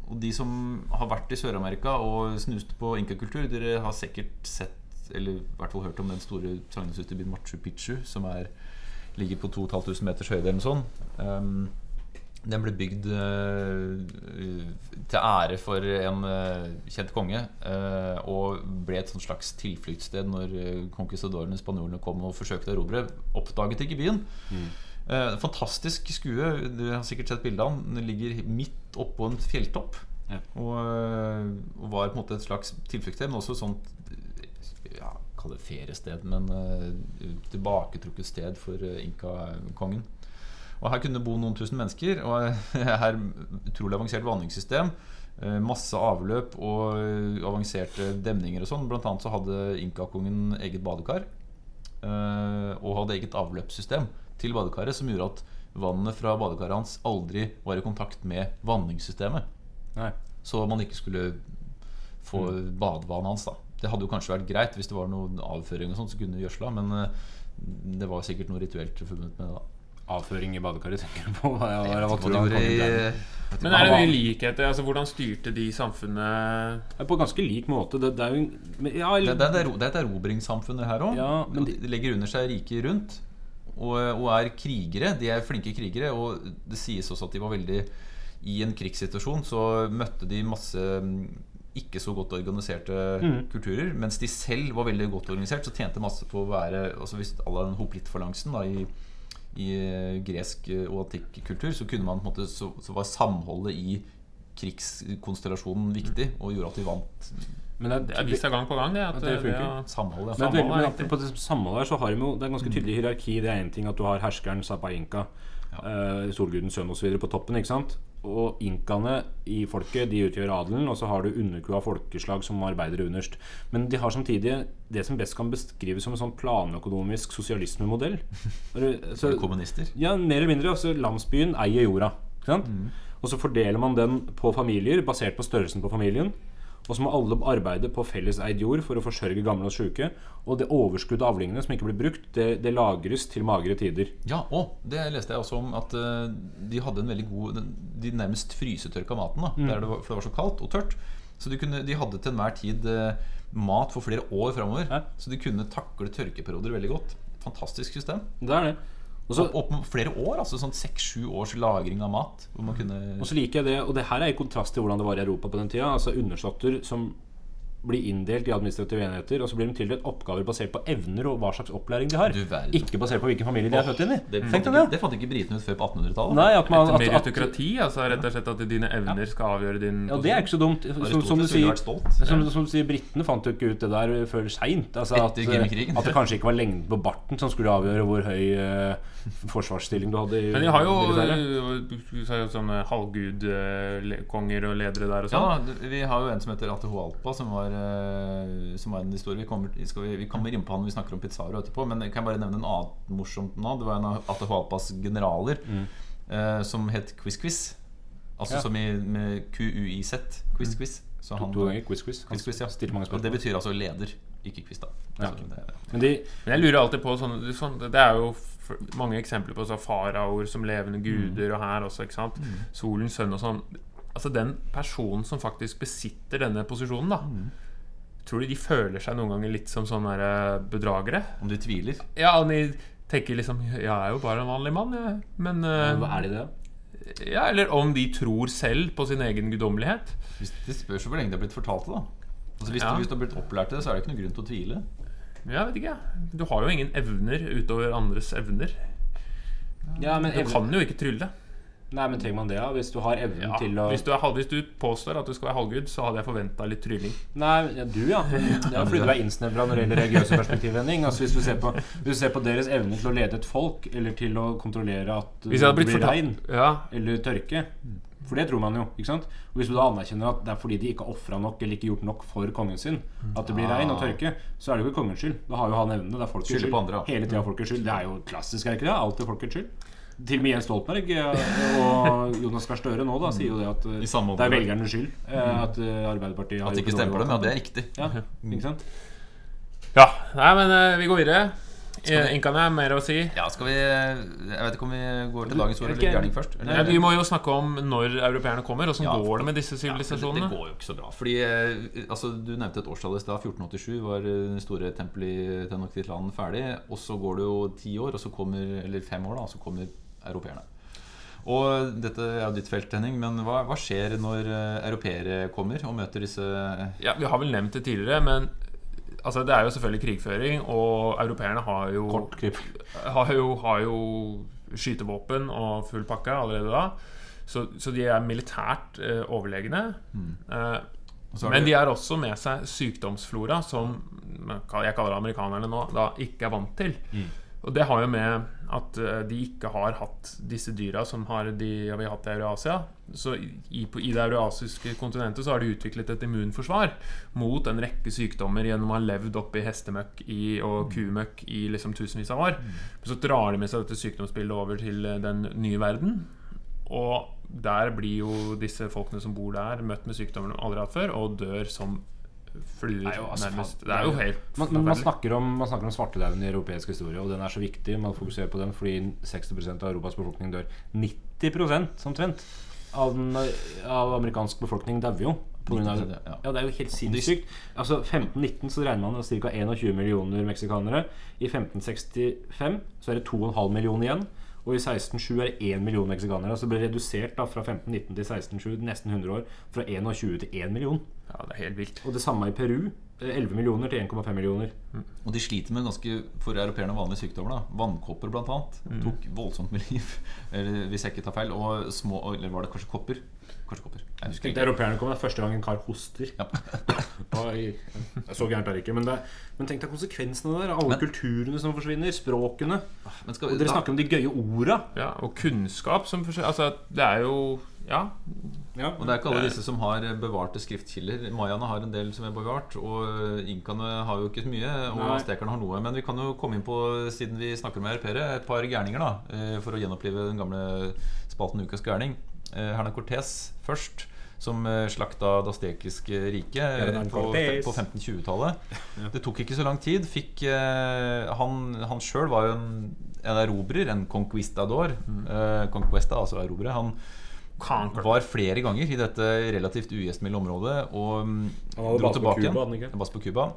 og de som har vært i Sør-Amerika og snust på inkakultur, dere har sikkert sett eller i hvert fall hørt om den store sagnomsuste Machu Picchu, som er, ligger på 2500 meters høyde eller noe sånt. Um, den ble bygd uh, til ære for en uh, kjent konge, Uh, og ble et slags tilfluktssted når conquistadorene, spanjolene, kom og forsøkte å erobre. Oppdaget ikke byen. Eh, fantastisk skue. Du har sikkert sett bildet av den. Den ligger midt oppå en fjelltopp. Ja. Og, og var på en måte et slags tilfluktssted, men også et sånt ja, Kall det feriested, men eh, tilbaketrukket sted for uh, inkakongen. Og Her kunne det bo noen tusen mennesker. Og her Utrolig avansert vanningssystem. eh, Masse avløp og eh, avanserte demninger og sånn. Blant annet så hadde inkakongen eget badekar. eh, Og hadde eget avløpssystem til badekaret som gjorde at vannet fra badekaret hans aldri var i kontakt med vanningssystemet. Nei. Så man ikke skulle få badevannet hans. da Det hadde jo kanskje vært greit hvis det var noen avføring, og sånt så kunne du gjødsla, men eh, det var sikkert noe rituelt forbundet med det. Avføring i badekaret, tenker du på? Hva, hva, Jeg vet hva ikke hva Men er det mye likheter? Altså, hvordan styrte de samfunnet På ganske lik måte. Det, det er jo men, ja, det, det, det, er, det er et erobringssamfunn, det her òg. Ja, de, de legger under seg riket rundt. Og, og er krigere. De er flinke krigere. Og det sies også at de var veldig I en krigssituasjon så møtte de masse ikke så godt organiserte Mm. kulturer. Mens de selv var veldig godt organisert, så tjente masse på å være altså Hvis alle den hoplittfalansen da, i, i eh, gresk eh, og antikk kultur, så kunne man på en måte så, så var samholdet i krigskonstellasjonen viktig, og gjorde at de vant Men det, Det er vist seg gang på gang, det. At At det funker. det Samhold, ja. Men Samhold men på det samholdet her så har de jo Det er ganske tydelig hierarki. Det er én ting at du har herskeren Sapainka, ja. uh, solgudens sønn osv. på toppen. ikke sant? Og inkaene i folket de utgjør adelen, og så har du underkua folkeslag som arbeider underst. Men de har samtidig det som best kan beskrives som en sånn planøkonomisk sosialismemodell. Så- Kommunister. ja, mer eller mindre. Altså, landsbyen eier jorda. Sant? Og så fordeler man den på familier basert på størrelsen på familien. Og så må alle arbeide på felleseid jord for å forsørge gamle og syke. Og det overskuddet av avlingene som ikke blir brukt, det, det lagres til magre tider. Ja, og det leste jeg også om at eh, de hadde en veldig god De nærmest frysetørka maten, da, der det var, for det var så kaldt og tørt. Så de, kunne, de hadde til enhver tid eh, mat for flere år framover. Ja. Så de kunne takle tørkeperioder veldig godt. Fantastisk system. Det er det. Og så, Opp, opp flere år, altså sånn seks-sju års lagring av mat. Hvor man kunne og så liker jeg det, og det her er i kontrast til hvordan det var i Europa på den tida. Altså undersåtter som blir inndelt i administrative enheter, og så blir de tildelt oppgaver basert på evner og hva slags opplæring de har. Ikke basert på hvilken familie de er født inn i. det, fant ikke, det. det fant ikke britene ut før på 1800-tallet. Nei, at man, Et at, at, meritokrati, altså rett og slett at dine evner skal avgjøre din Ja, det er ikke så dumt. Som, som du sier, som, som du sier Britene fant jo ikke ut det der før seint. Altså at, at det kanskje ikke var lengden på barten som skulle avgjøre hvor høy eh, forsvarsstilling du hadde. i Men de har jo øh, sånne halvgudkonger og ledere der og Ja, sånn. Ja, vi har jo en som heter Atahualpa, som var, eh, som var en historie. Vi kommer, skal vi, vi kommer inn på han når vi snakker om Pizzaro etterpå, men jeg kan bare nevne en annen morsomt nå. Det var en av Atahualpas generaler eh, som het Quiz Quiz. Altså Ja. som i med QUIZ. Quiz Quiz. Så To ganger quiz-quiz. Quiz Quiz, ja. Og det betyr altså leder, ikke quiz, da. Ja. Men de, Men jeg lurer alltid på sånne, sånn, Det er jo mange eksempler på så faraoer som levende guder, og her også, ikke sant. Solens sønn og sånn. Altså den personen som faktisk besitter denne posisjonen, da. Tror du de føler seg noen ganger litt som sånne eh, bedragere? om du tviler Ja, om de tenker liksom jeg er jo bare en vanlig mann, jeg. Men men hva er de det? Ja, eller om de tror selv på sin egen guddommelighet. hvis, Det spørs hvor lenge det har blitt fortalt det, da. Altså hvis, Ja. du, hvis du har blitt opplært til det, så er det ikke noe grunn til å tvile. Jeg vet ikke. Du har jo ingen evner utover andres evner. Ja, men Du evne- kan jo ikke trylle. Nei, men trenger man det, da? Hvis du har evnen Ja, til å hvis, du er, hvis du påstår at du skal være halvgud, så hadde jeg forventa litt trylling. Nei, ja, du ja. Det er fordi du er innsnevra når det gjelder religiøse perspektivvending. Altså, hvis, du ser på, hvis du ser på deres evne til å lede et folk, eller til å kontrollere at Hvis det blir regn fortalt Ja, eller tørke For det tror man jo. ikke sant? Og Hvis du da anerkjenner at det er fordi de ikke har ofra nok eller ikke gjort nok for kongen sin, at det blir regn og tørke, så er det jo ikke kongens skyld. Da har jo han evnene. Det er folkets skyld. på andre, ja. Hele tida folkets skyld. Det er jo klassisk, er det ikke det? Alltid folkets skyld. Til og med Jens Stoltenberg eh, og Jonas Gahr Støre nå da sier jo det at eh, det er velgernes skyld eh, at eh, Arbeiderpartiet har At det ikke stemmer dem, ja, det er riktig. Ja, ikke sant? ja. Nei, men vi går videre. Inkan er mer å si. Ja, skal vi Jeg vet ikke om vi går til dagens ord eller gjerning først? Ja, vi må jo snakke om når europeerne kommer. Åssen Ja, går det med disse Ja, det, det går jo ikke så bra. Fordi eh, altså, Du nevnte et årstall i stad. 1487 var eh, det store tempelet i Tenochtitlan ferdig. Og så går det jo ti år, og så kommer, eller fem år, da, og så kommer europeerne. Og dette er jo ditt felt, Henning, men hva, hva skjer når eh, europeere kommer og møter disse Ja, Vi har vel nevnt det tidligere, men altså, det er jo selvfølgelig krigføring. Og europeerne har jo har jo, har jo skytevåpen og full pakke allerede da. Så, så de er militært eh, overlegne. Eh, så har men de- har også med seg sykdomsflora som jeg kaller amerikanerne nå, da ikke er vant til. Og det har jo med at eh, de ikke har hatt disse dyra som har de, ja, vi har hatt i Eurasia. Så i, på, i det eurasiske kontinentet så har de utviklet et immunforsvar mot en rekke sykdommer gjennom å ha levd oppi hestemøkk i, og kumøkk i liksom tusenvis av år. Men så drar de med seg dette sykdomsbildet over til eh, den nye verden. Og der blir jo disse folkene som bor der, møtt med sykdommer de aldri har hatt før, og dør som fluer, er altså, nærmest. Det er jo helt man, man snakker om, man snakker om svartedauden i europeisk historie, og den er så viktig. Man fokuserer på den fordi 60% av Europas befolkning dør. 90 omtrent av, den, av amerikansk befolkning dauer jo. Av, ja. ja, det er jo helt sinnssykt. Altså 1519 så regner man ca. 21 millioner meksikanere. I 1565 så er det 2,5 millioner igjen. Og i 1607 er det 1 million meksikanere. Så det ble redusert da fra 1519 til 1607, nesten 100 år, fra 21 til 1 million. Ja, det er helt vilt. Og det samme i Peru. 11 millioner til 1,5 millioner. Og de sliter med ganske for europeerne vanlige sykdommer. da Vannkopper blant annet Tok voldsomt med liv, eller, hvis jeg ikke tar feil. Og små, eller var det kanskje kopper? Kanskje kopper. Jeg husker ikke. europeerne kom, det er første gang en kar hoster. Ja. Oi, så gærent er det ikke. Men, det, men tenk deg konsekvensene der. Alle Men- kulturene som forsvinner. Språkene. Men skal, Og dere snakker om de gøye orda. Ja, og kunnskap som forsvinner. Altså, det er jo Ja. Ja. Og det er ikke alle disse som har bevarte skriftkilder. Mayaene har en del som er bevart, og inkaene har jo ikke så mye. Og aztekerne har noe. Men vi kan jo komme inn på, siden vi snakker med europeere, et par gærninger, da. eh, For å gjenopplive den gamle spalten Ukas gærning. Herna Cortes Cortés først. Som eh, slakta det astekiske riket eh, på, på 1520-tallet. Det tok ikke så lang tid. Fikk, eh, han han sjøl var jo en, en erobrer, en conquistador. Eh, conquesta, altså erobre. Han Conquer. var flere ganger i dette relativt ugjestmilde området og mm, dro tilbake igjen. Bass på Cuba.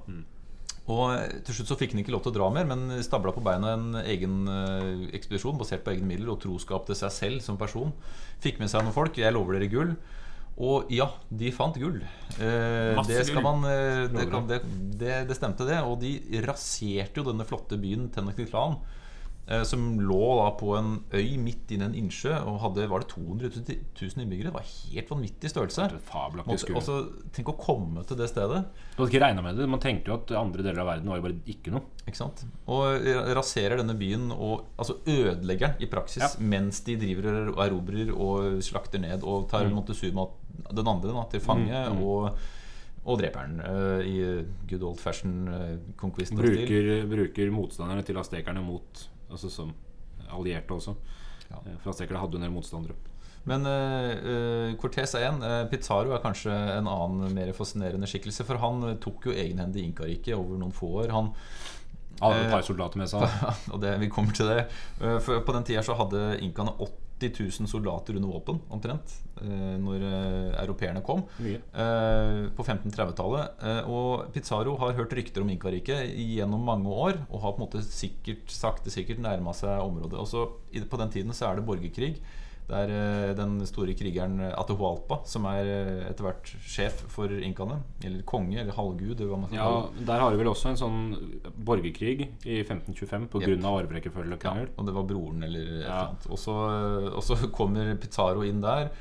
Og eh, til slutt så fikk han ikke lov til å dra mer, men stabla på beina en egen eh, ekspedisjon basert på egne midler og troskap til seg selv som person. Fikk med seg noen folk. Jeg lover dere gull. Og ja, de fant gull. Eh, det, skal man, eh, det, kan, det, det, det stemte, det. Og de raserte jo denne flotte byen Tenochtitlan. Eh, Som lå da på en øy midt i en innsjø og hadde var det 200 000 innbyggere. Det var helt vanvittig størrelse. Måtte, også, tenk å komme til det stedet. Du hadde ikke regna med det. Man tenkte jo at andre deler av verden var jo bare ikke noe. Ikke sant? Og eh, raserer denne byen og altså ødelegger den i praksis Ja. mens de driver og erobrer og slakter ned og tar Mm. Montezuma, den andre, da, til fange Mm, mm. og, og dreper den uh, i good old fashion uh, conquista-stil. Bruker, bruker motstanderne til aztekerne mot Altså som allierte også. Ja. Eh, For hadde en del motstandere. Men uh, Cortés er en. eh, Pizarro er kanskje en annen mer fascinerende skikkelse. For han eh, tok jo egenhendig Inkariket over noen få år. Han Hadde et Eh, par soldater med seg. og det, vi kommer til det. Eh, For på den tida så hadde inkaene 80 000 soldater under våpen, omtrent, eh, når eh, europeerne kom. Eh, På 1530-tallet. Eh, Og Pizarro har hørt rykter om Inkariket gjennom mange år, og har på en måte sikkert sakte sikkert nærma seg området. Også På den tiden så er det borgerkrig. Det er eh, den store krigeren Atahualpa som er eh, etter hvert sjef for inkaene. Eller konge, eller halvgud. Ja. Der har vi vel også en sånn borgerkrig i 1525 pga. Yep. av arverekkefølge. Ja, og det var broren eller et eller annet. Og så, kommer Pitaro inn der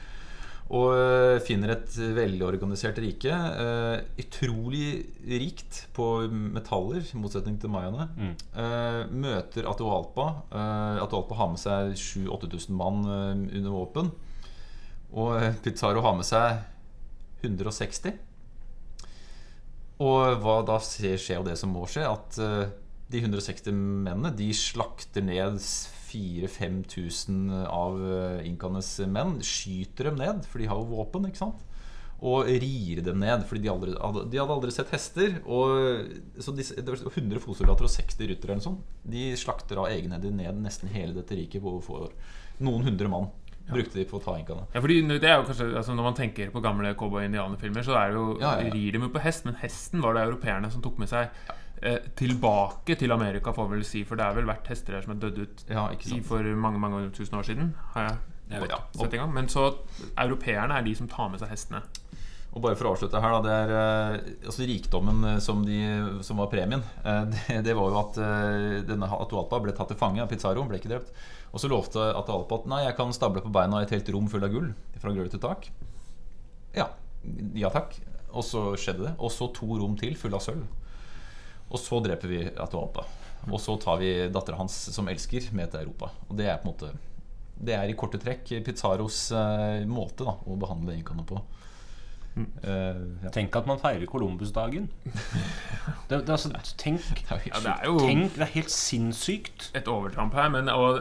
og eh, finner et veldig organisert rike. Eh, utrolig rikt på metaller, i motsetning til mayaene. Mm. Eh, møter Atualpa. Eh, Atahualpa har med seg 7000-8000 mann under våpen. Og Pizarro har med seg 160. Og hva da skjer, skjer jo det som må skje, at de 160 mennene de slakter ned 4000-5000 av inkanes menn. Skyter dem ned, for de har jo våpen, ikke sant? Og rir dem ned, fordi de, aldri, de hadde aldri sett hester. Og, så de, det var 100 fotsoldater og 60 ryttere eller sånt. De slakter av egenhendig ned nesten hele dette riket på få år. Noen hundre mann brukte de på å ta inkaene. Ja, fordi det er jo kanskje, altså Når man tenker på gamle cowboy-indianerfilmer, så er det jo, Ja, ja, rir de jo på hest, men hesten var det europeerne som tok med seg eh, tilbake til Amerika, får vi vel si. For det er vel vært hester her som er dødd ut i for mange mange tusen år siden. Har jeg, Jeg vet sett en gang Men så europeerne er de som tar med seg hestene. Og bare for å avslutte her, da. Det er eh, altså rikdommen eh, som, de, som var premien. eh, det, det var jo at denne Atualpa ble tatt til fange av Pizarro. Ble ikke drept. Og så lovte Atalpa at nei, jeg kan stable på beina et helt rom full av gull. Fra gulv til tak. Ja. Ja takk. Og så skjedde det. Og så to rom til fulle av sølv. Og så dreper vi Atalpa. Og så tar vi dattera hans, som elsker, med til Europa. Og det er på en måte Det er i korte trekk Pizzaros eh, måte da, å behandle inkaene på. Uh, ja. Tenk at man feirer Columbusdagen. Det, det, er altså, tenk, Ja, det er jo tenk Det er helt sinnssykt. et overtramp her, men og,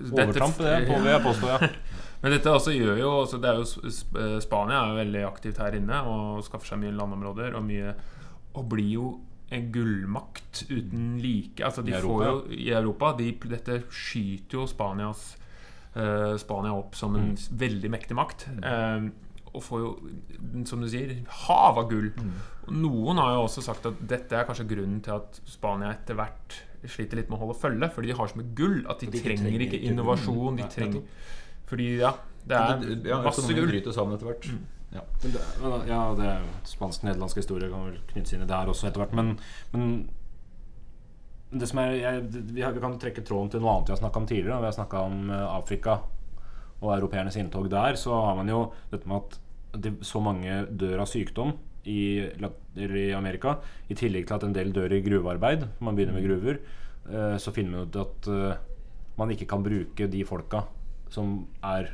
Overtramp, det på, vil jeg påstå. Ja. Men dette også gjør jo altså det er jo, eh, Spania er jo veldig aktivt her inne og skaffer seg mye landområder og mye Og blir jo en gullmakt uten like. Altså de I får Europa, jo I Europa de, Dette skyter jo Spanias uh, Spania opp som en Mm. veldig mektig makt. eh, og får jo, som du sier, hav av gull. Mm. Noen har jo også sagt at dette er kanskje grunnen til at Spania etter hvert sliter litt med å holde følge, fordi de har så mye gull at de, de trenger, trenger ikke ikke- innovasjon. De trenger. Fordi, ja, det er ja, masse gull. bryter sammen etter hvert. Ja. Men det, men, ja, det er spansk-nederlandsk historie kan vel knyttes inn i det her også etter hvert. Men, men det som er, jeg, vi, har, vi kan trekke tråden til noe annet vi har snakka om tidligere. Når vi har snakka om eh, Afrika og europeernes inntog der, så har man jo dette med at det, så mange dør av sykdom i, i Amerika. I tillegg til at en del dør i gruvearbeid. Man begynner med gruver. eh, så finner man ut at eh, man ikke kan bruke de folka som er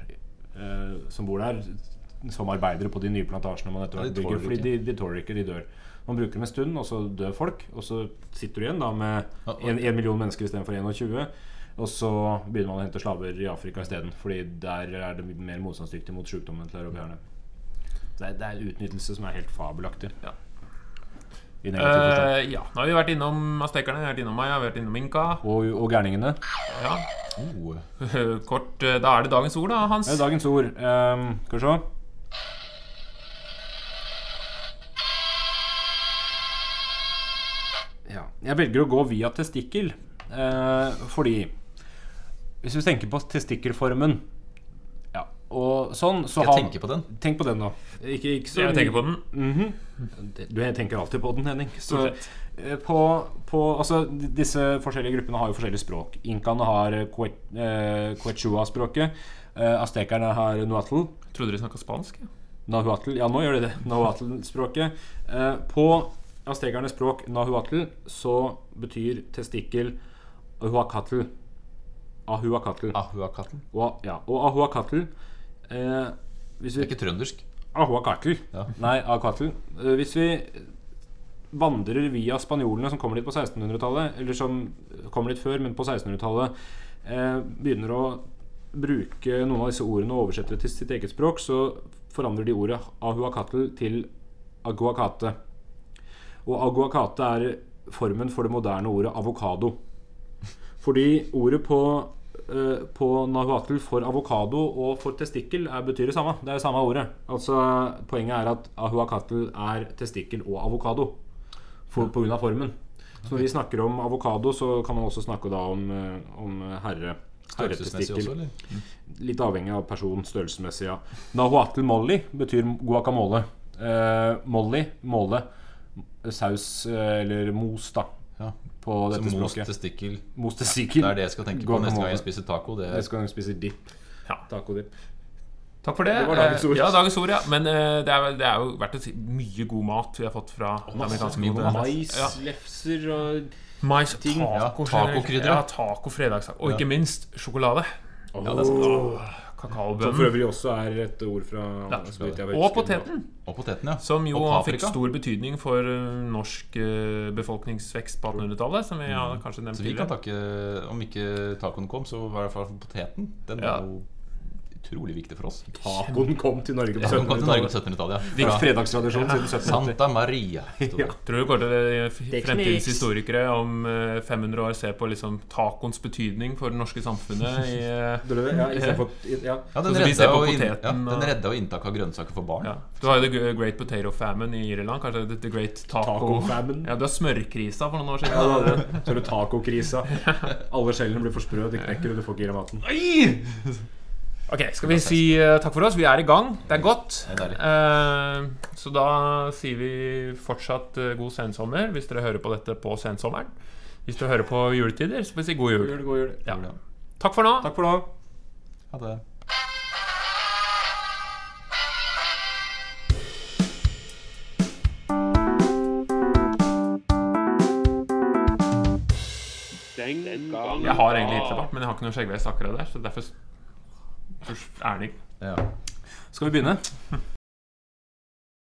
eh, Som bor der, som arbeidere på de nye plantasjene man etter hvert bygger. Fordi de, de tåler ikke, de dør. Man bruker dem en stund, og så dør folk. Og så sitter du igjen da med Ja, en million mennesker istedenfor 21. Og så begynner man å hente slaver i Afrika isteden. Fordi der er det mer motstandsdyktig mot sykdommen til europeerne. Det er, det er utnyttelse som er helt fabelaktig. Ja. Eh, ja, nå har vi vært innom aztekerne, vi har vært innom Maya, vi har vært innom Inka. Og, og gærningene. Ja. Oh, Kort, eh, da er det dagens ord, da, Hans. Det er dagens ord. Um, skal vi se. Ja. Jeg velger å gå via testikkel uh, fordi Hvis vi tenker på testikkelformen og sånn, så Skal jeg tenke på den? Tenk på den, nå. Ikke, ikke så Jeg tenker på den. Mhm. Du tenker alltid på den, Henning. Så, eh, på, på, altså, disse forskjellige gruppene har jo forskjellige språk. Inkaene har eh, eh, Quechua-språket. Eh, Aztekerne har Nuatl. Trodde de snakka spansk? Nahuatl. Ja, nå gjør de det. Nahuatl-språket. Eh, på aztekernes språk Nahuatl så betyr testikkel ahuakatl. Ahuacatl. Ahuacatl. Og, ja, og ahuacatl eh, vi, Det er ikke trøndersk. Ahuacatl. Ja. Nei, ahuacatl. Eh, hvis vi vandrer via spanjolene som kommer dit på 1600-tallet, eller som kommer dit før, men på 1600-tallet, eh, begynner å bruke noen av disse ordene og oversette det til sitt eget språk, så forandrer de ordet ahuacatl til aguacate. Og aguacate er formen for det moderne ordet avokado. Fordi ordet på, på nahuatl for avokado og for testikkel er, betyr det samme. Det er det samme ordet. Altså, poenget er at ahuacatl er testikkel og avokado for, på grunn av formen. Så når vi snakker om avokado, så kan man også snakke da om, eh, om herre. Eller? Litt avhengig av person størrelsesmessig, ja. Nahuatl molly betyr guacamole. Eh, molly, måle. Saus eh, eller mos, da. Ja. På dette så språket. testikkel. Mos testikkel. Det er det jeg skal tenke på neste gang jeg spiser taco. Det er... Jeg gang jeg spiser dip. Ja. Tacodip. Takk for det. Det var dagens Eh, ord. Ja, dagens ord, ja. Men uh, det, er, det er jo verdt å si mye god mat vi har fått fra amerikanske mye mat. Mais, Ja. lefser og Mais, ting. taco, Ja, tacokrydder. Ja, taco, fredagstaco. Og ikke minst sjokolade. Ja, det er sant. Åh, Som for øvrig også er et ord fra Ja. Og poteten. Og poteten, ja. Som jo fikk stor betydning for eh, norsk eh, befolkningsvekst på 1800-tallet. Som vi har kanskje nevnt Så vi kan takke Om ikke tacoen kom, så var det i hvert fall poteten. Den Ja. var jo utrolig viktig for oss. Tacoen kom til Norge på Ja, den kom til Norge på 1700-tallet. 1700-tallet. Viktig Ja. Fredagstradisjon siden 1780. Santa Maria. Ja. Tror du går til fremtidens historikere om eh, 500 år ser på liksom tacoens betydning for det norske samfunnet i eh, Ja, i for, ja. Ja, den redda, og- inntak av grønnsaker for barn. ja. Du har jo The Great Potato Famine i Irland. Kanskje The- The Great Taco, Taco-famine. Ja, Du har smørkrisa for noen år siden. Ja, det- så er det tacokrisa. Alle skjellene blir for sprø, de knekker, og du får ikke i deg maten. Oi! Ok, Skal vi si uh, takk for oss? Vi er i gang. Det er godt. Eh, så da sier vi fortsatt uh, god sensommer hvis dere hører på dette på sensommeren. Hvis dere hører på juletider, så får vi si god jul. Jul, god jul. Ja. Takk for nå. Takk for nå. Ha det. Den gang Jeg har egentlig. Hitlerbart, men jeg har ikke noe skjeggvest akkurat der. Så derfor er ærlig. Ja. Skal vi begynne?